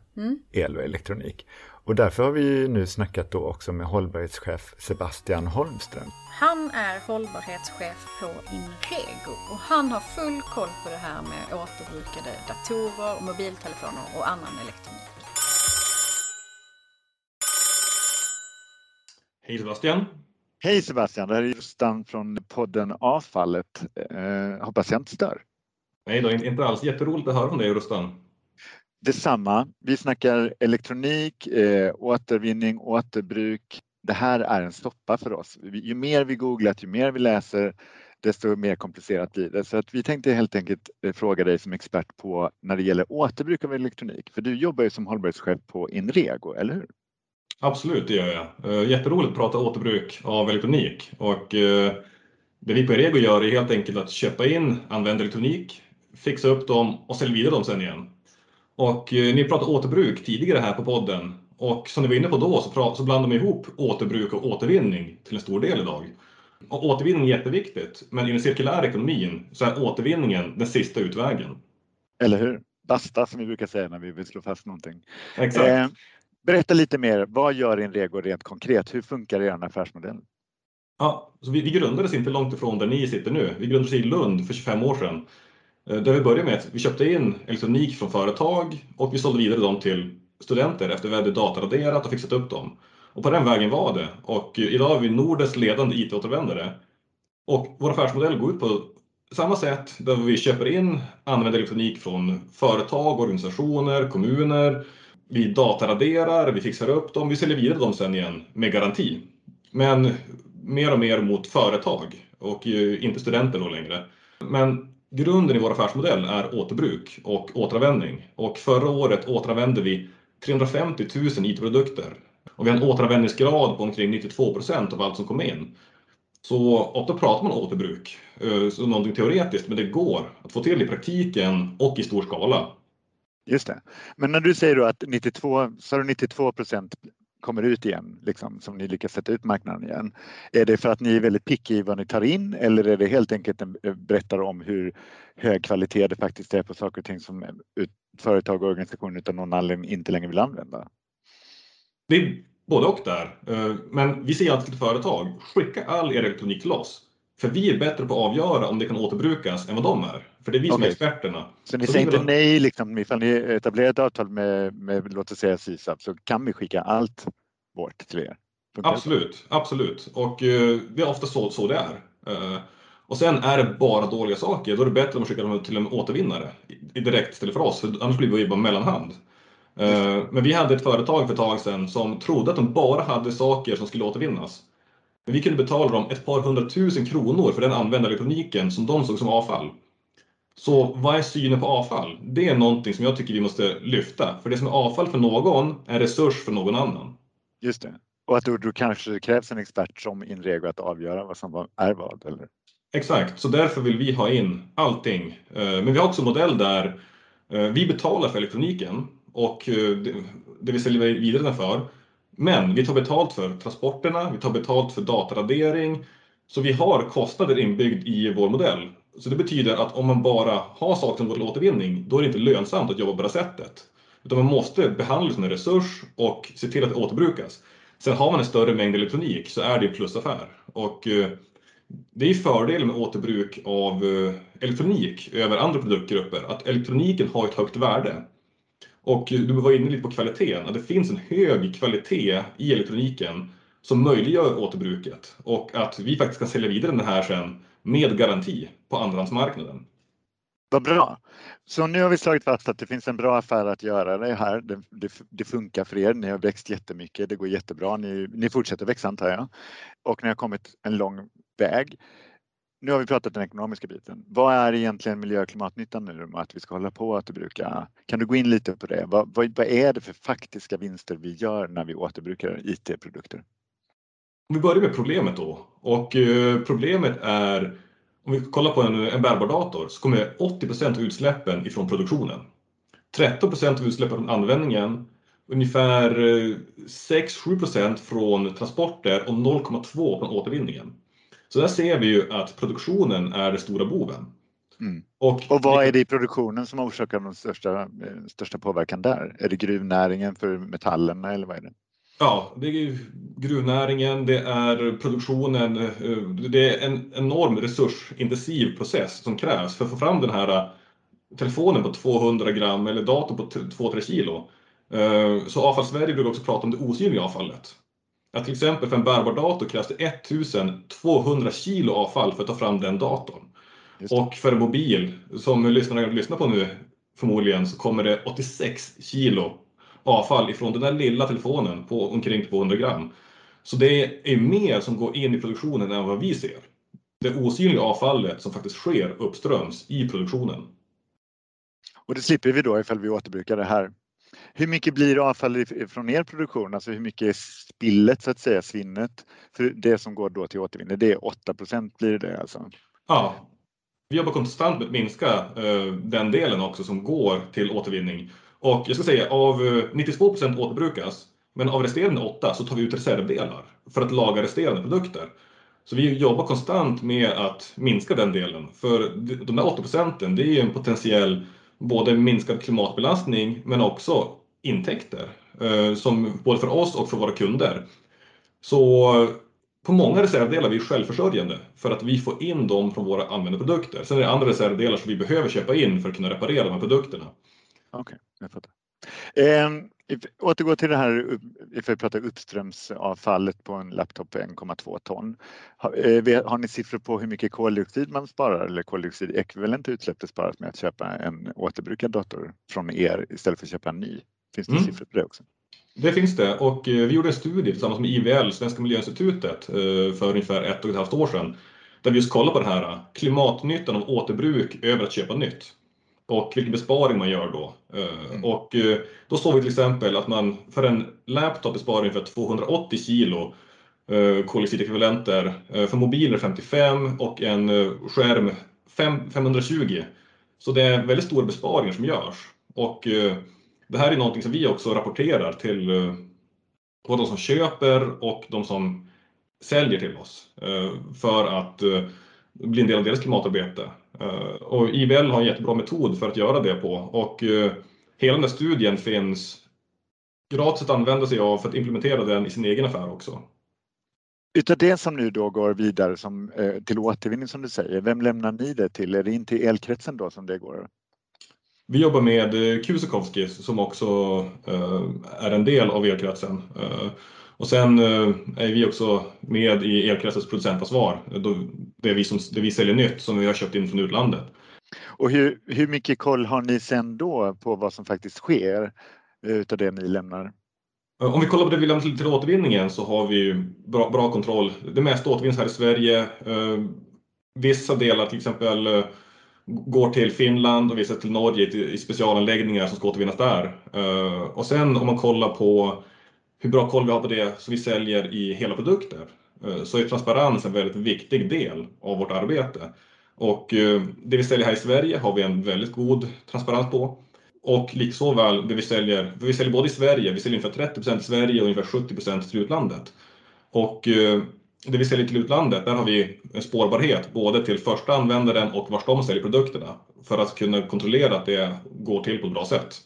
el och elektronik. Och därför har vi nu snackat då också med hållbarhetschef Sebastian Holmström. Han är hållbarhetschef på Inrego och han har full koll på det här med återbrukade datorer, mobiltelefoner och annan elektronik. Hej Sebastian! Hej Sebastian, det här är Justan från podden Avfallet. Eh, hoppas jag inte stör. Nej då, inte alls. Jätteroligt att höra från dig Rustan. Detsamma. Vi snackar elektronik, eh, återvinning, återbruk. Det här är en soppa för oss. Ju mer vi googlat, ju mer vi läser, desto mer komplicerat blir det. Så att vi tänkte helt enkelt eh, fråga dig som expert på när det gäller återbruk av elektronik. För du jobbar ju som hållbarhetschef på Inrego, eller hur? Absolut, det gör jag. Eh, jätteroligt att prata återbruk av elektronik. Och eh, det vi på Inrego gör är helt enkelt att köpa in använd elektronik, fixa upp dem och sälja vidare dem sen igen. Och eh, ni pratade återbruk tidigare här på podden. Och som ni var inne på då så, blandar man ihop återbruk och återvinning till en stor del idag. Och återvinning är jätteviktigt, men i den cirkulära ekonomin så är återvinningen den sista utvägen. Eller hur? Basta som vi brukar säga när vi vill slå fast någonting. Exakt. Eh, berätta lite mer, vad gör Inrego rent konkret? Hur funkar er affärsmodell? Ja, så vi, vi grundades inte långt ifrån där ni sitter nu. Vi grundades i Lund för 25 år sedan. Eh, där vi började med att vi köpte in elektronik från företag och vi sålde vidare dem till studenter efter vi hade dataraderat och fixat upp dem. Och på den vägen var det. Och eh, idag är vi Nordens ledande IT-återvändare. Och vår affärsmodell går ut på samma sätt där vi köper in använd elektronik från företag, organisationer, kommuner. Vi dataraderar, vi fixar upp dem, vi säljer vidare dem sen igen med garanti. Men mer och mer mot företag och eh, inte studenter då längre. Men grunden i vår affärsmodell är återbruk och återanvändning. Och förra året återanvände vi 350 000 IT-produkter och vi har en återanvändningsgrad på omkring 92 procent av allt som kom in. Så ofta pratar man återbruk, eh, så någonting teoretiskt, men det går att få till i praktiken och i stor skala. Just det. Men när du säger då att 92, så 92 procent kommer ut igen, liksom, som ni lyckas sätta ut marknaden igen. Är det för att ni är väldigt picky i vad ni tar in eller är det helt enkelt en eh, berättar om hur hög kvalitet det faktiskt är på saker och ting som eh, företag och organisationer utan någon anledning inte längre vill använda? Det är både och där. Eh, men vi säger alltid till företag, skicka all er elektronik till oss. För vi är bättre på att avgöra om det kan återbrukas än vad de är. För det är vi som är experterna. Så ni säger inte nej, liksom, ifall ni etablerar ett avtal med, med låt oss säga SISAB så kan vi skicka allt vårt till er? Absolut, absolut. Och det är ofta så, så det är. Och sen är det bara dåliga saker, då är det bättre om man skickar dem till en återvinnare direkt istället för oss, för annars blir vi bara mellanhand. Men vi hade ett företag för ett tag sedan som trodde att de bara hade saker som skulle återvinnas. Men vi kunde betala dem ett par hundratusen kronor för den använda elektroniken som de såg som avfall. Så vad är synen på avfall? Det är någonting som jag tycker vi måste lyfta, för det som är avfall för någon är resurs för någon annan. Just det. Och att då kanske krävs en expert som Inrego att avgöra vad som är vad, eller? Exakt, så därför vill vi ha in allting. Men vi har också en modell där vi betalar för elektroniken och det vi säljer vidare den för. Men vi tar betalt för transporterna, vi tar betalt för dataradering. Så vi har kostnader inbyggd i vår modell. Så det betyder att om man bara har saker som går till återvinning, då är det inte lönsamt att jobba på det sättet. Utan man måste behandla det som en resurs och se till att det återbrukas. Sen har man en större mängd elektronik så är det plusaffär. Och eh, det är fördelen med återbruk av eh, elektronik över andra produktgrupper, att elektroniken har ett högt värde. Och du var inne lite på kvaliteten, att det finns en hög kvalitet i elektroniken som möjliggör återbruket och att vi faktiskt kan sälja vidare den här sen med garanti på andrahandsmarknaden. Vad bra! Så nu har vi slagit fast att det finns en bra affär att göra det här. Det, det, det funkar för er. Ni har växt jättemycket. Det går jättebra. Ni, ni fortsätter växa antar jag. Och ni har kommit en lång väg. Nu har vi pratat den ekonomiska biten. Vad är egentligen miljö och klimatnyttan nu med att vi ska hålla på att återbruka? Kan du gå in lite på det? Vad, vad, vad är det för faktiska vinster vi gör när vi återbrukar IT-produkter? Om vi börjar med problemet då. Och eh, problemet är, om vi kollar på en, en bärbar dator, så kommer 80 av utsläppen ifrån produktionen. 13 av utsläppen från användningen, ungefär eh, 6-7 från transporter och 0,2 från återvinningen. Så där ser vi ju att produktionen är den stora boven. Mm. Och, och vad är det i produktionen som orsakar den största, största påverkan där? Är det gruvnäringen för metallerna eller vad är det? Ja, det är gruvnäringen, det är produktionen, det är en enorm resursintensiv process som krävs för att få fram den här telefonen på 200 gram eller datorn på 2-3 kilo. Så Avfallssverige brukar också prata om det osynliga avfallet. Att till exempel för en bärbar dator krävs det 1200 kilo avfall för att ta fram den datorn. Och för en mobil, som lyssnarna lyssnar på nu förmodligen, så kommer det 86 kilo avfall ifrån den där lilla telefonen på omkring 200 gram. Så det är mer som går in i produktionen än vad vi ser. Det osynliga avfallet som faktiskt sker uppströms i produktionen. Och det slipper vi då ifall vi återbrukar det här. Hur mycket blir avfall från er produktion? Alltså hur mycket är spillet så att säga, svinnet? För det som går då till återvinning, det är 8% blir det alltså? Ja, vi jobbar konstant med att minska eh, den delen också som går till återvinning. Och jag ska säga av eh, 92% återbrukas, men av resterande 8 så tar vi ut reservdelar för att laga resterande produkter. Så vi jobbar konstant med att minska den delen. För de där 8 procenten, det är ju en potentiell både minskad klimatbelastning men också intäkter eh, som både för oss och för våra kunder. Så på många reservdelar är vi självförsörjande för att vi får in dem från våra använda produkter. Sen är det andra reservdelar som vi behöver köpa in för att kunna reparera de här produkterna. Okej, jag fattar. Ehm, Återgå till det här, if vi pratar uppströmsavfallet på en laptop på 1,2 ton. Har, har ni siffror på hur mycket koldioxid man sparar eller koldioxidekvivalent utsläpp det sparas med att köpa en återbrukad dator från er istället för att köpa en ny? Finns det mm. siffror på det också? Det finns det och vi gjorde en studie tillsammans med IVL, Svenska miljöinstitutet, för ungefär ett och ett halvt år sedan där vi just kollade på det här klimatnyttan av återbruk över att köpa nytt och vilken besparing man gör då. Eh, mm. Och eh, då såg vi till exempel att man för en laptop besparar ungefär 280 kilo eh, koldioxidekvivalenter, för mobiler 55 och en skärm 520. Så det är väldigt stora besparingar som görs. Och det här är någonting som vi också rapporterar till både de som köper och de som säljer till oss för att bli en del av deras klimatarbete. Eh, och IVL har en jättebra metod för att göra det på och eh, hela den här studien finns gratis att använda sig av för att implementera den i sin egen affär också. Utav det som nu då går vidare som, eh, till återvinning som du säger, vem lämnar ni det till? Är det in till elkretsen då som det går? Vi jobbar med Kusikowski som också är en del av elkretsen. Och sen eh, är vi också med i elkretsens producentansvar, det vi, som, det vi säljer nytt som vi har köpt in från utlandet. Och hur, hur mycket koll har ni sen då på vad som faktiskt sker utav det ni lämnar? Om vi kollar på det vi lämnar till, till återvinningen så har vi bra, bra kontroll. Det mesta återvinns här i Sverige. Eh, vissa delar till exempel eh, går till Finland och vissa till Norge i specialanläggningar som ska återvinnas där. Och sen om man kollar på hur bra koll vi har på det som vi säljer i hela produkter eh, så är transparens en väldigt viktig del av vårt arbete. Och eh, det vi säljer här i Sverige har vi en väldigt god transparens på. Och liksåväl det vi säljer, vi säljer både i Sverige, vi säljer ungefär 30 i Sverige och ungefär 70% till utlandet. Och eh, det vi säljer till utlandet, där har vi en spårbarhet både till första användaren och vars de säljer produkterna för att kunna kontrollera att det går till på ett bra sätt.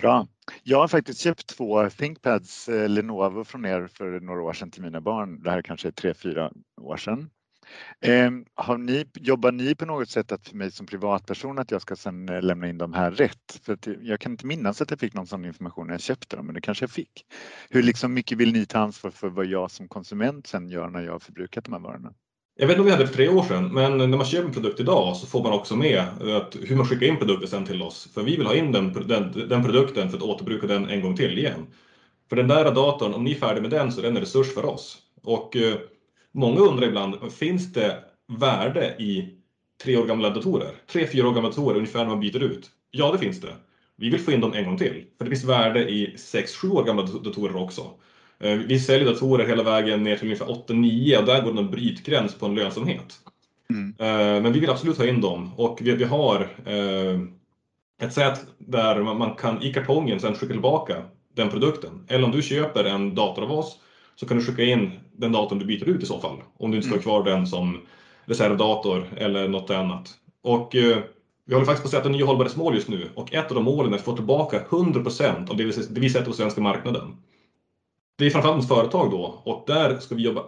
Bra. Jag har faktiskt köpt två ThinkPads eh, Lenovo från er för några år sedan till mina barn. Det här kanske är tre, fyra år sedan. Eh, har ni, jobbar ni på något sätt att för mig som privatperson att jag ska sedan eh, lämna in de här rätt? För jag kan inte minnas att jag fick någon sån information när jag köpte dem, men det kanske jag fick. Hur liksom mycket vill ni ta ansvar för vad jag som konsument sen gör när jag har förbrukat de här varorna? Jag vet inte om vi hade det för tre år sedan, men när man köper en produkt idag så får man också med att hur man skickar in produkten sen till oss. För vi vill ha in den, den, den produkten för att återbruka den en gång till igen. För den där datorn, om ni är färdiga med den så är den en resurs för oss. Och eh, många undrar ibland, finns det värde i tre år gamla datorer? Tre, fyra år gamla datorer ungefär när man byter ut? Ja, det finns det. Vi vill få in dem en gång till. För det finns värde i sex, sju år gamla datorer också. Eh, vi säljer datorer hela vägen ner till ungefär 8-9 och där går det en brytgräns på en lönsamhet. Mm. Eh, men vi vill absolut ha in dem och vi, har eh, ett sätt där man kan i kartongen sen skicka tillbaka den produkten. Eller om du köper en dator av oss så kan du skicka in den datorn du byter ut i så fall. Om du inte ska ha mm. kvar den som reservdator eller något annat. Och vi håller faktiskt på att sätta nya hållbarhetsmål just nu och ett av de målen är att få tillbaka 100% av det vi, det vi sätter på svenska marknaden det är framförallt ett företag då och där ska vi jobba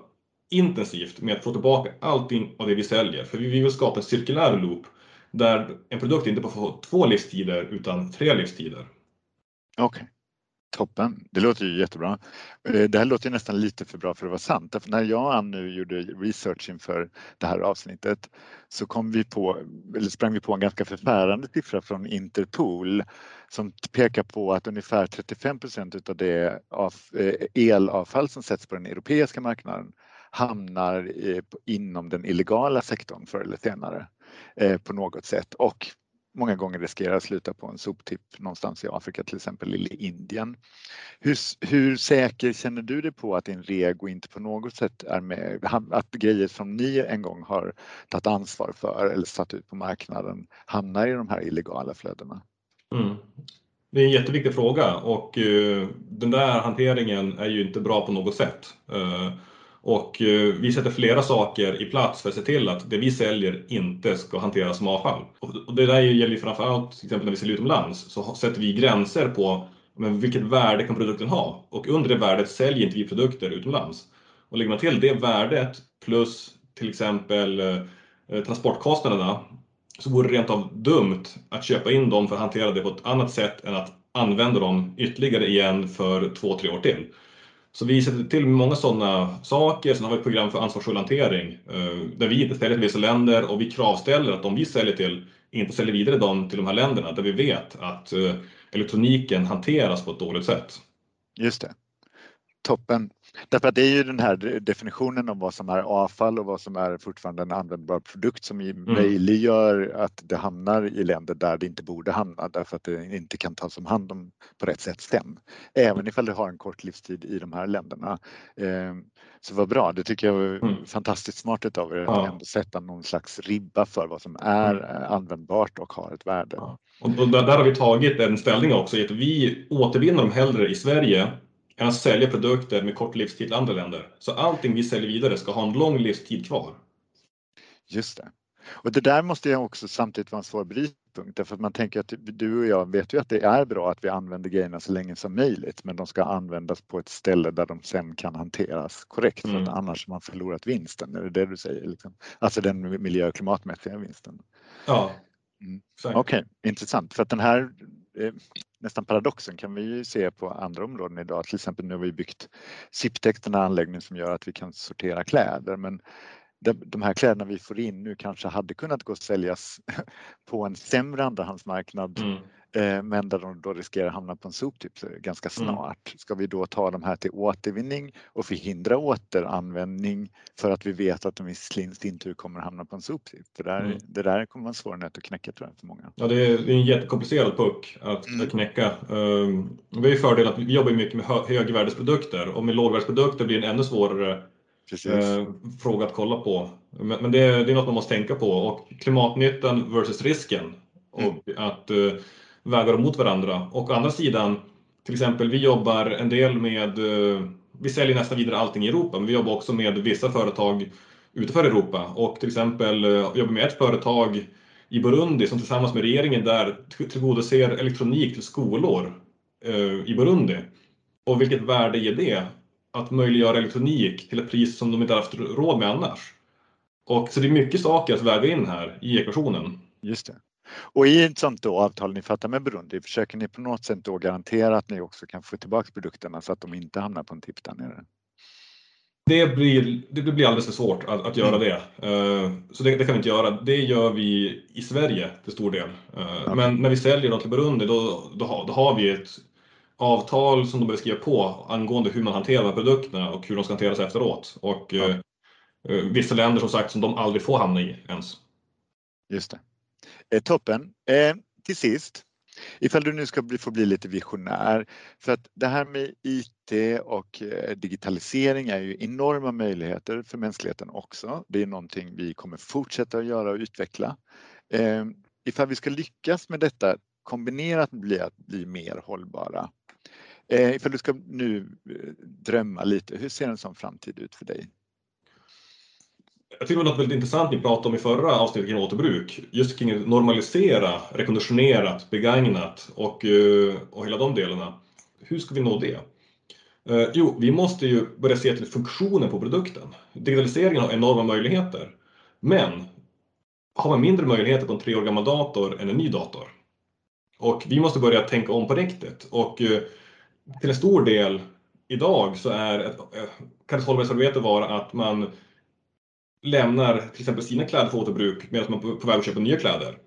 intensivt med att få tillbaka allting av det vi säljer. För vi vill skapa en cirkulär loop där en produkt inte bara får två livstider utan tre livstider. Okej. Okay. Toppen, det låter ju jättebra. Eh, det här låter nästan lite för bra för att vara sant. Därför när jag och Ann nu gjorde research inför det här avsnittet så kom vi på, eller sprang vi på en ganska förfärande siffra från Interpol som pekar på att ungefär 35 procent av det elavfall som sätts på den europeiska marknaden hamnar eh, inom den illegala sektorn förr eller senare på något sätt och många gånger riskerar att sluta på en soptipp någonstans i Afrika, till exempel i Indien. Hur, hur säker känner du dig på att din rego inte på något sätt är med, att grejer som ni en gång har tagit ansvar för eller satt ut på marknaden hamnar i de här illegala flödena? Mm. Det är en jätteviktig fråga och uh, den där hanteringen är ju inte bra på något sätt. Uh, och eh, vi sätter flera saker i plats för att se till att det vi säljer inte ska hanteras som avfall. Och, och det där gäller ju framförallt till exempel när vi säljer utomlands så sätter vi gränser på men vilket värde kan produkten ha? Och under det värdet säljer inte vi produkter utomlands. Och lägger man till det värdet plus till exempel eh, transportkostnaderna så vore det rent av dumt att köpa in dem för att hantera det på ett annat sätt än att använda dem ytterligare igen för två, tre år till. Så vi sätter till många sådana saker. Sen har vi ett program för ansvarsfull hantering eh, där vi inte säljer till vissa länder och vi kravställer att de vi säljer till inte säljer vidare dem till de här länderna där vi vet att eh, elektroniken hanteras på ett dåligt sätt. Just det. Toppen. Därför att det är ju den här definitionen av vad som är avfall och vad som är fortfarande en användbar produkt som mm. möjliggör att det hamnar i länder där det inte borde hamna därför att det inte kan tas om hand om på rätt sätt sen. Även ifall det har en kort livstid i de här länderna. Ehm, så vad bra, det tycker jag var mm. fantastiskt smart av er att ja. ändå sätta någon slags ribba för vad som är mm. användbart och har ett värde. Ja. Och där har vi tagit en ställning också i att vi återvinner dem hellre i Sverige än att sälja produkter med kort livstid till andra länder. Så allting vi säljer vidare ska ha en lång livstid kvar. Just det. Och det där måste ju också samtidigt vara en svår brytpunkt därför att man tänker att du och jag vet ju att det är bra att vi använder grejerna så länge som möjligt men de ska användas på ett ställe där de sen kan hanteras korrekt mm. för att mm. annars har man förlorat vinsten. Är det det du säger? Liksom? Alltså den miljö och klimatmässiga vinsten. Ja. Mm. Okej, okay, intressant för att den här Eh, nästan paradoxen kan vi ju se på andra områden idag. Till exempel nu har vi byggt Ziptex, den här anläggningen som gör att vi kan sortera kläder. Men de här kläderna vi får in nu kanske hade kunnat gå att säljas på en sämre andrahandsmarknad mm. Eh, men där de då riskerar att hamna på en soptipp ganska mm. snart. Mm. Ska vi då ta de här till återvinning och förhindra återanvändning för att vi vet att de i sin tur kommer att hamna på en soptipp? Det där, mm. det där kommer vara en svår nöt att knäcka tror jag för många. Ja, det är, det är en jättekomplicerad puck att, mm. knäcka. Um, vi har ju fördel att vi jobbar mycket med högvärdesprodukter och med lågvärdesprodukter blir det en ännu svårare Eh, fråga att kolla på. Men, men det, är, det, är något man måste tänka på och klimatnyttan versus risken och mm. att eh, vägar mot varandra. Och å andra sidan, till exempel vi jobbar en del med, eh, vi säljer nästan vidare allting i Europa, men vi jobbar också med vissa företag utanför Europa och till exempel eh, jobbar med ett företag i Burundi som tillsammans med regeringen där tillgodoser elektronik till skolor eh, i Burundi. Och vilket värde ger det? att möjliggöra elektronik till ett pris som de inte haft råd med annars. Och så det är mycket saker att väga in här i ekvationen. Just det. Och i ett sånt då avtal ni fattar med Burundi, försöker ni på något sätt då garantera att ni också kan få tillbaka produkterna så att de inte hamnar på en tipp där nere? Det blir, det blir alldeles för svårt att, att göra mm. det. Uh, så det, det, kan vi inte göra. Det gör vi i Sverige till stor del. Okay. Men när vi säljer dem till Burundi då, då, då har vi ett avtal som de behöver skriva på angående hur man hanterar produkterna och hur de ska hanteras efteråt. Och ja. eh, eh vissa länder som sagt som de aldrig får hamna i ens. Just det. Eh, toppen. Eh, till sist, ifall du nu ska bli, få bli lite visionär, för att det här med IT och eh, digitalisering är ju enorma möjligheter för mänskligheten också. Det är någonting vi kommer fortsätta att göra och utveckla. Eh, ifall vi ska lyckas med detta kombinerat med att bli mer hållbara, Eh, ifall du ska nu eh, drömma lite, hur ser en sån framtid ut för dig? Jag tycker det var något väldigt intressant ni pratade om i förra avsnittet kring återbruk. Just kring att normalisera, rekonditionerat, begagnat och, eh, och hela de delarna. Hur ska vi nå det? Eh, jo, vi måste ju börja se till funktionen på produkten. Digitaliseringen har enorma möjligheter. Men har man mindre möjligheter på en tre år gammal dator än en ny dator. Och vi måste börja tänka om på riktigt. Och eh, till en stor del idag så är ett, eh, kan ett hållbarhetsarbete vara att man lämnar till exempel sina kläder för återbruk medan man är på väg att köpa nya kläder.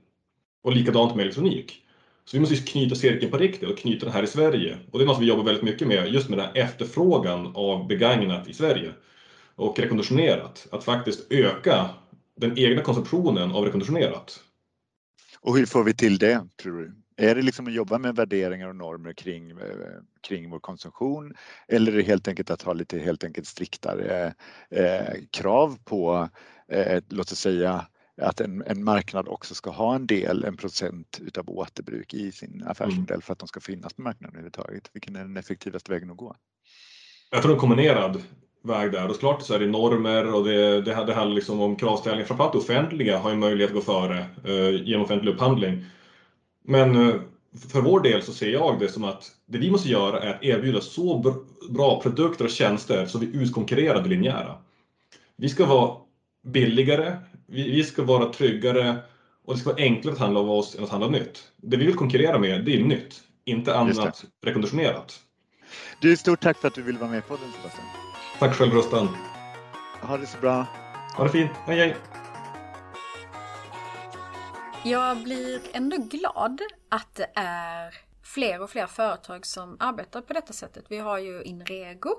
Och likadant med elektronik. Så vi måste knyta cirkeln på riktigt och knyta den här i Sverige. Och det är något vi jobbar väldigt mycket med, just med den här efterfrågan av begagnat i Sverige. Och rekonditionerat, att faktiskt öka den egna konsumtionen av rekonditionerat. Och hur får vi till det, tror du? Är det liksom att jobba med värderingar och normer kring, eh, kring vår konsumtion eller är det helt enkelt att ha lite helt enkelt striktare eh, krav på, eh, låt oss säga, att en, en, marknad också ska ha en del, en procent utav återbruk i sin affärsmodell mm. för att de ska finnas på marknaden överhuvudtaget. Vilken är den effektivaste vägen att gå? Jag tror en kombinerad väg där och såklart så är det normer och det, det, det handlar liksom om kravställningar. Framförallt offentliga har ju möjlighet att gå före eh, genom offentlig upphandling. Men eh, för vår del så ser jag det som att det vi måste göra är att erbjuda så bra produkter och tjänster så vi utkonkurrerar det linjära. Vi ska vara billigare, vi ska vara tryggare och det ska vara enklare att handla av oss än att handla nytt. Det vi vill konkurrera med, det är nytt, inte annat rekonditionerat. Du, stort tack för att du ville vara med på podden Sebastian. Tack själv Rustan. Ha det så bra. Ha det fint. Hej hej. Jag blir ändå glad att det är fler och fler företag som arbetar på detta sättet. Vi har ju Inrego,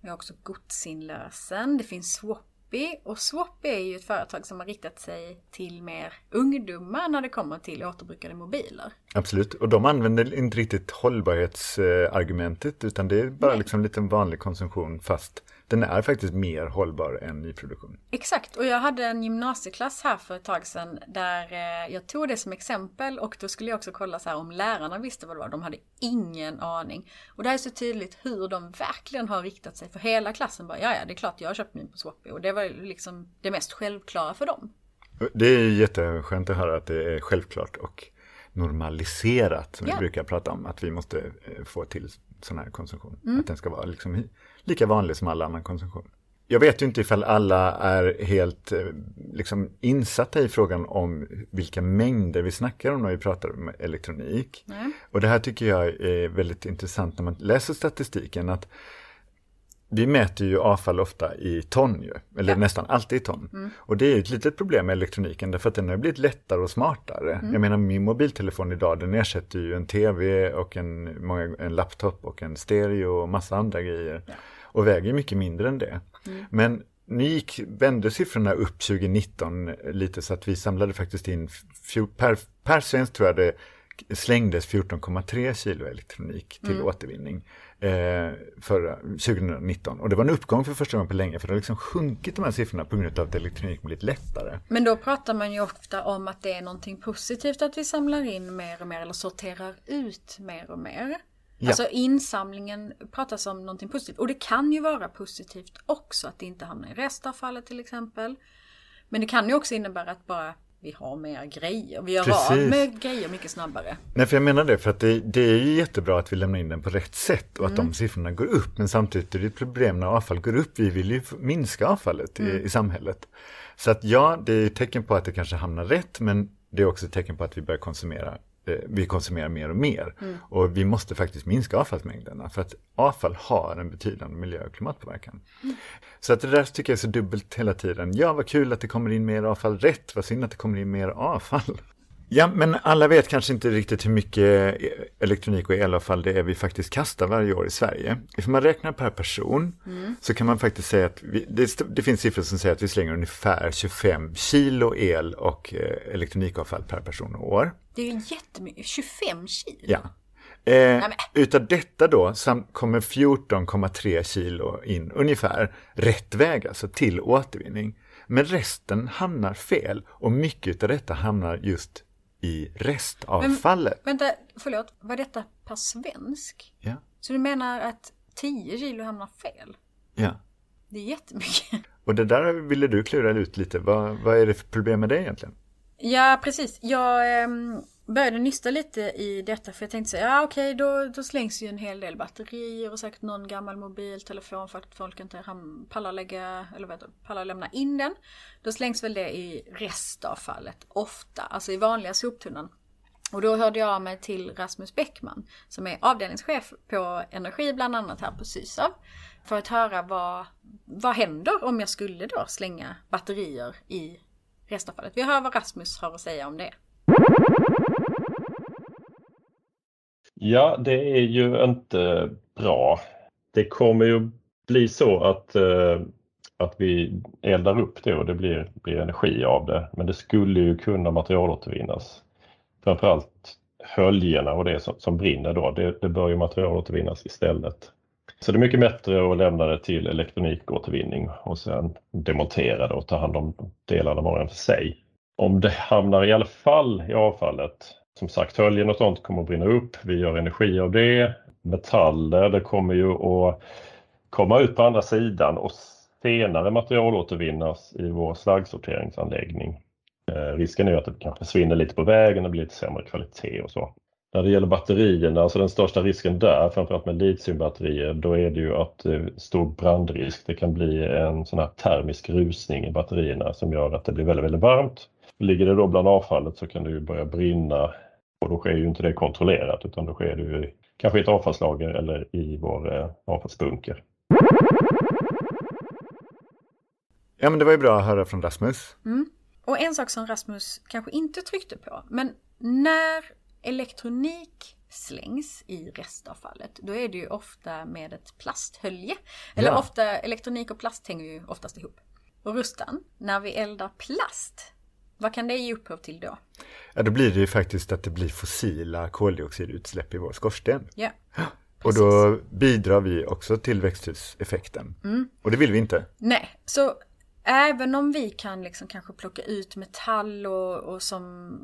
vi har också Godsinlösen, det finns Swappy och Swappy är ju ett företag som har riktat sig till mer ungdomar när det kommer till återbrukade mobiler. Absolut, och de använder inte riktigt hållbarhetsargumentet utan det är bara Nej. liksom lite vanlig konsumtion fast den är faktiskt mer hållbar än nyproduktion. Exakt, och jag hade en gymnasieklass här för ett tag sedan där eh, jag tog det som exempel och då skulle jag också kolla så här om lärarna visste vad det var. De hade ingen aning. Och det här är så tydligt hur de verkligen har riktat sig för hela klassen. Bara, ja, ja, det är klart jag har köpt min på Swappy och det var liksom det mest självklara för dem. Det är jätteskönt att höra att det är självklart och normaliserat som Ja. vi brukar prata om. Att vi måste eh, få till sån här konsumtion. Mm. Att den ska vara liksom lika vanlig som all annan konsumtion. Jag vet ju inte ifall alla är helt eh, liksom, insatta i frågan om vilka mängder vi snackar om när vi pratar om elektronik. Nej. Och det här tycker jag är väldigt intressant när man läser statistiken. att vi mäter ju avfall ofta i ton ju, eller Ja. nästan alltid i ton. Och det är ett litet problem med elektroniken därför att den har blivit lättare och smartare. Jag menar min mobiltelefon idag den ersätter ju en tv och en, många, en laptop och en stereo och massa andra grejer. Och väger mycket mindre än det. Men nu gick, vände siffrorna upp 2019 lite så att vi samlade faktiskt in, per, per svensk tror jag det slängdes 14,3 kilo elektronik till återvinning eh, för 2019. Och det var en uppgång för första gången på länge för det har liksom sjunkit de här siffrorna på grund av att elektronik blivit lättare. Men då pratar man ju ofta om att det är någonting positivt att vi samlar in mer och mer eller sorterar ut mer och mer. Ja. Alltså insamlingen pratas om någonting positivt. Och det kan ju vara positivt också att det inte hamnar i restavfallet till exempel. Men det kan ju också innebära att bara vi har mer grejer. Vi gör av Precis. med grejer mycket snabbare. Nej, för jag menar det, för att det, det är ju jättebra att vi lämnar in den på rätt sätt och att de siffrorna går upp. Men samtidigt är det ett problem när avfall går upp. Vi vill ju minska avfallet i, i samhället. Så att ja, det är ett tecken på att det kanske hamnar rätt, men det är också ett tecken på att vi börjar konsumera vi konsumerar mer och mer. Och vi måste faktiskt minska avfallsmängderna för att avfall har en betydande miljö och klimatpåverkan. Så att det där tycker jag är så dubbelt hela tiden. Ja, vad kul att det kommer in mer avfall. Rätt, vad synd att det kommer in mer avfall. Ja, men alla vet kanske inte riktigt hur mycket elektronik och elavfall det är vi faktiskt kastar varje år i Sverige. Om man räknar per person så kan man faktiskt säga att vi, det, det finns siffror som säger att vi slänger ungefär 25 kilo el och eh, elektronikavfall per person och år. Det är ju jättemycket. 25 kilo. Ja. Eh, men- utav detta då sam- kommer 14,3 kilo in ungefär rätt väg, alltså till återvinning. Men resten hamnar fel och mycket av detta hamnar just i restavfallet. Vänta, förlåt. Var detta per svensk? Ja, Så du menar att 10 kilo hamnar fel? ja. Det är jättemycket. Och det där ville du klura ut lite. Vad, vad är det för problem med det egentligen? Ja, precis. Jag ehm, började nysta lite i detta för jag tänkte så ja okej, då, då slängs ju en hel del batterier och säkert någon gammal mobiltelefon för att folk inte pallar lägga, eller vet, pallar lämna in den. Då slängs väl det i restavfallet ofta, alltså i vanliga soptunnan. Och då hörde jag av mig till Rasmus Bäckman som är avdelningschef på energi bland annat här på Sysav. För att höra vad, vad händer om jag skulle då slänga batterier i restavfallet. Vi hör vad Rasmus har att säga om det. Ja, det är ju inte bra. Det kommer ju bli så att, eh, att vi eldar upp det och det blir, blir energi av det. Men det skulle ju kunna materialåtervinnas. Framförallt höljena och det som, som brinner då, det, det bör ju materialåtervinnas istället. Så det är mycket bättre att lämna det till elektronikåtervinning och sen demontera det och ta hand om delarna var och en för sig. Om det hamnar i alla fall i avfallet, som sagt höljen och sånt kommer att brinna upp, vi gör energi av det. Metaller, det kommer ju att komma ut på andra sidan och senare materialåtervinnas i vår slaggsorteringsanläggning. Eh, risken är ju att det kanske försvinner lite på vägen och blir lite sämre kvalitet och så. När det gäller batterierna, alltså den största risken där, framförallt med litiumbatterier, då är det ju att det är stor brandrisk. Det kan bli en sån här termisk rusning i batterierna som gör att det blir väldigt, väldigt varmt. Ligger det då bland avfallet så kan det ju börja brinna och då sker ju inte det kontrollerat utan då sker det ju kanske i ett avfallslager eller i vår eh, avfallsbunker. Ja men det var ju bra att höra från Rasmus. Mm. Och en sak som Rasmus kanske inte tryckte på, men när elektronik slängs i restavfallet, då är det ju ofta med ett plasthölje. Eller Ja. ofta, elektronik och plast hänger ju oftast ihop. Och Rustan, när vi eldar plast, vad kan det ge upphov till då? Ja då blir det ju faktiskt att det blir fossila koldioxidutsläpp i vår skorsten. Ja, Och då bidrar vi också till växthuseffekten. Och det vill vi inte. nej, så även om vi kan liksom kanske plocka ut metall och, och som...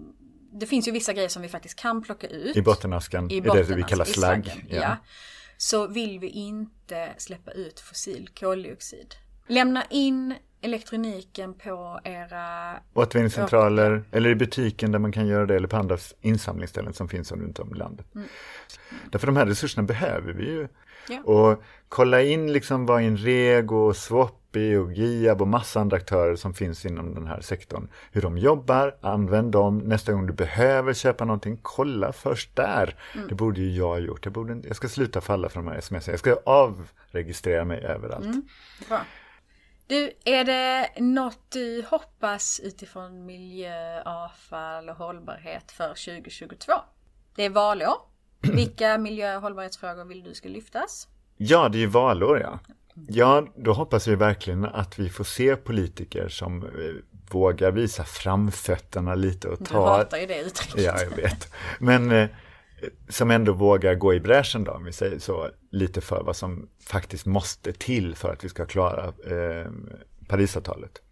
Det finns ju vissa grejer som vi faktiskt kan plocka ut. I bottenaskan i är botten, det vi kallar slagg. slaggen, Ja. ja. Så vill vi inte släppa ut fossil koldioxid. Lämna in elektroniken på era... Återvinningscentraler eller i butiken där man kan göra det eller på andra insamlingsställen som finns runt om i landet. Därför de här resurserna behöver vi ju. Ja. Och kolla in liksom vad Inrego, Swappy och Giab och massa andra aktörer som finns inom den här sektorn. Hur de jobbar, använd dem. Nästa gång du behöver köpa någonting, kolla först där. Det borde ju jag ha gjort. Jag, borde, jag ska sluta falla för de här sms. Jag ska avregistrera mig överallt. Bra. Du, är det något du hoppas utifrån miljö, avfall och hållbarhet för 2022? Det är valår. Vilka miljö och hållbarhetsfrågor vill du ska lyftas? Ja, det är ju valår ja. Ja, då hoppas vi verkligen att vi får se politiker som eh, vågar visa framfötterna lite och Du ta... hatar ju det uttrycket. Ja, jag vet. Men eh, som ändå vågar gå i bräschen då, om vi säger så, lite för vad som faktiskt måste till för att vi ska klara eh, Parisavtalet.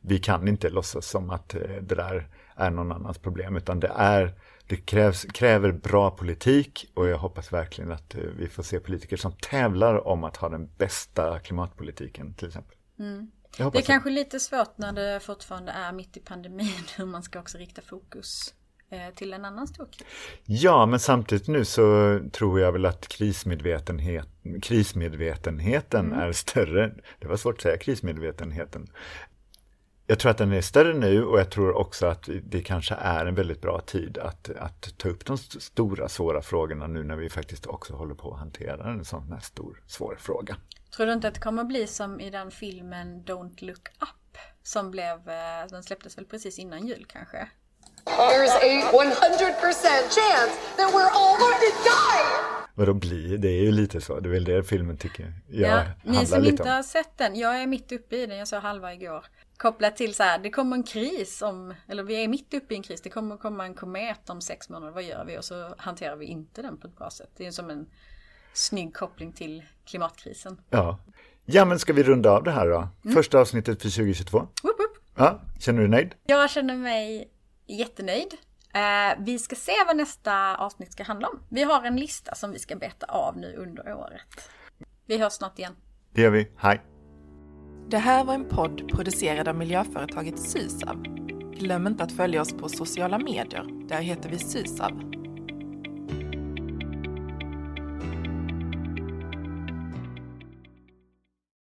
Vi kan inte låtsas som att eh, det där är någon annans problem, utan det är det krävs, kräver bra politik och jag hoppas verkligen att eh, vi får se politiker som tävlar om att ha den bästa klimatpolitiken till exempel. Jag Det är hoppas kanske lite svårt när det fortfarande är mitt i pandemin hur man ska också rikta fokus till en annan stor kris. Ja, men samtidigt nu så tror jag väl att krismedvetenhet, krismedvetenheten är större. Det var svårt att säga krismedvetenheten. Jag tror att den är större nu och jag tror också att det kanske är en väldigt bra tid att, att ta upp de st- stora svåra frågorna nu när vi faktiskt också håller på att hantera en sån här stor svår fråga. Tror du inte att det kommer bli som i den filmen Don't Look Up? Som blev, eh, den släpptes väl precis innan jul kanske? There's a 100% chance that we're all going to die! Vadå bli? Det är ju lite så, det är väl det filmen tycker jag Ja, ni som inte om. har sett den, jag är mitt uppe i den, jag såg halva igår. Kopplat till så här, det kommer en kris om, eller vi är mitt uppe i en kris, det kommer komma en komet om sex månader, vad gör vi? Och så hanterar vi inte den på ett bra sätt. Det är som en snygg koppling till klimatkrisen. Ja. ja, men ska vi runda av det här då? Första avsnittet för 2022. Woop woop. Ja, känner du dig nöjd? Jag känner mig jättenöjd. Eh, vi ska se vad nästa avsnitt ska handla om. Vi har en lista som vi ska beta av nu under året. Vi hörs snart igen. Det gör vi. Hej! Det här var en podd producerad av miljöföretaget Sysav. Glöm inte att följa oss på sociala medier. Där heter vi Sysav.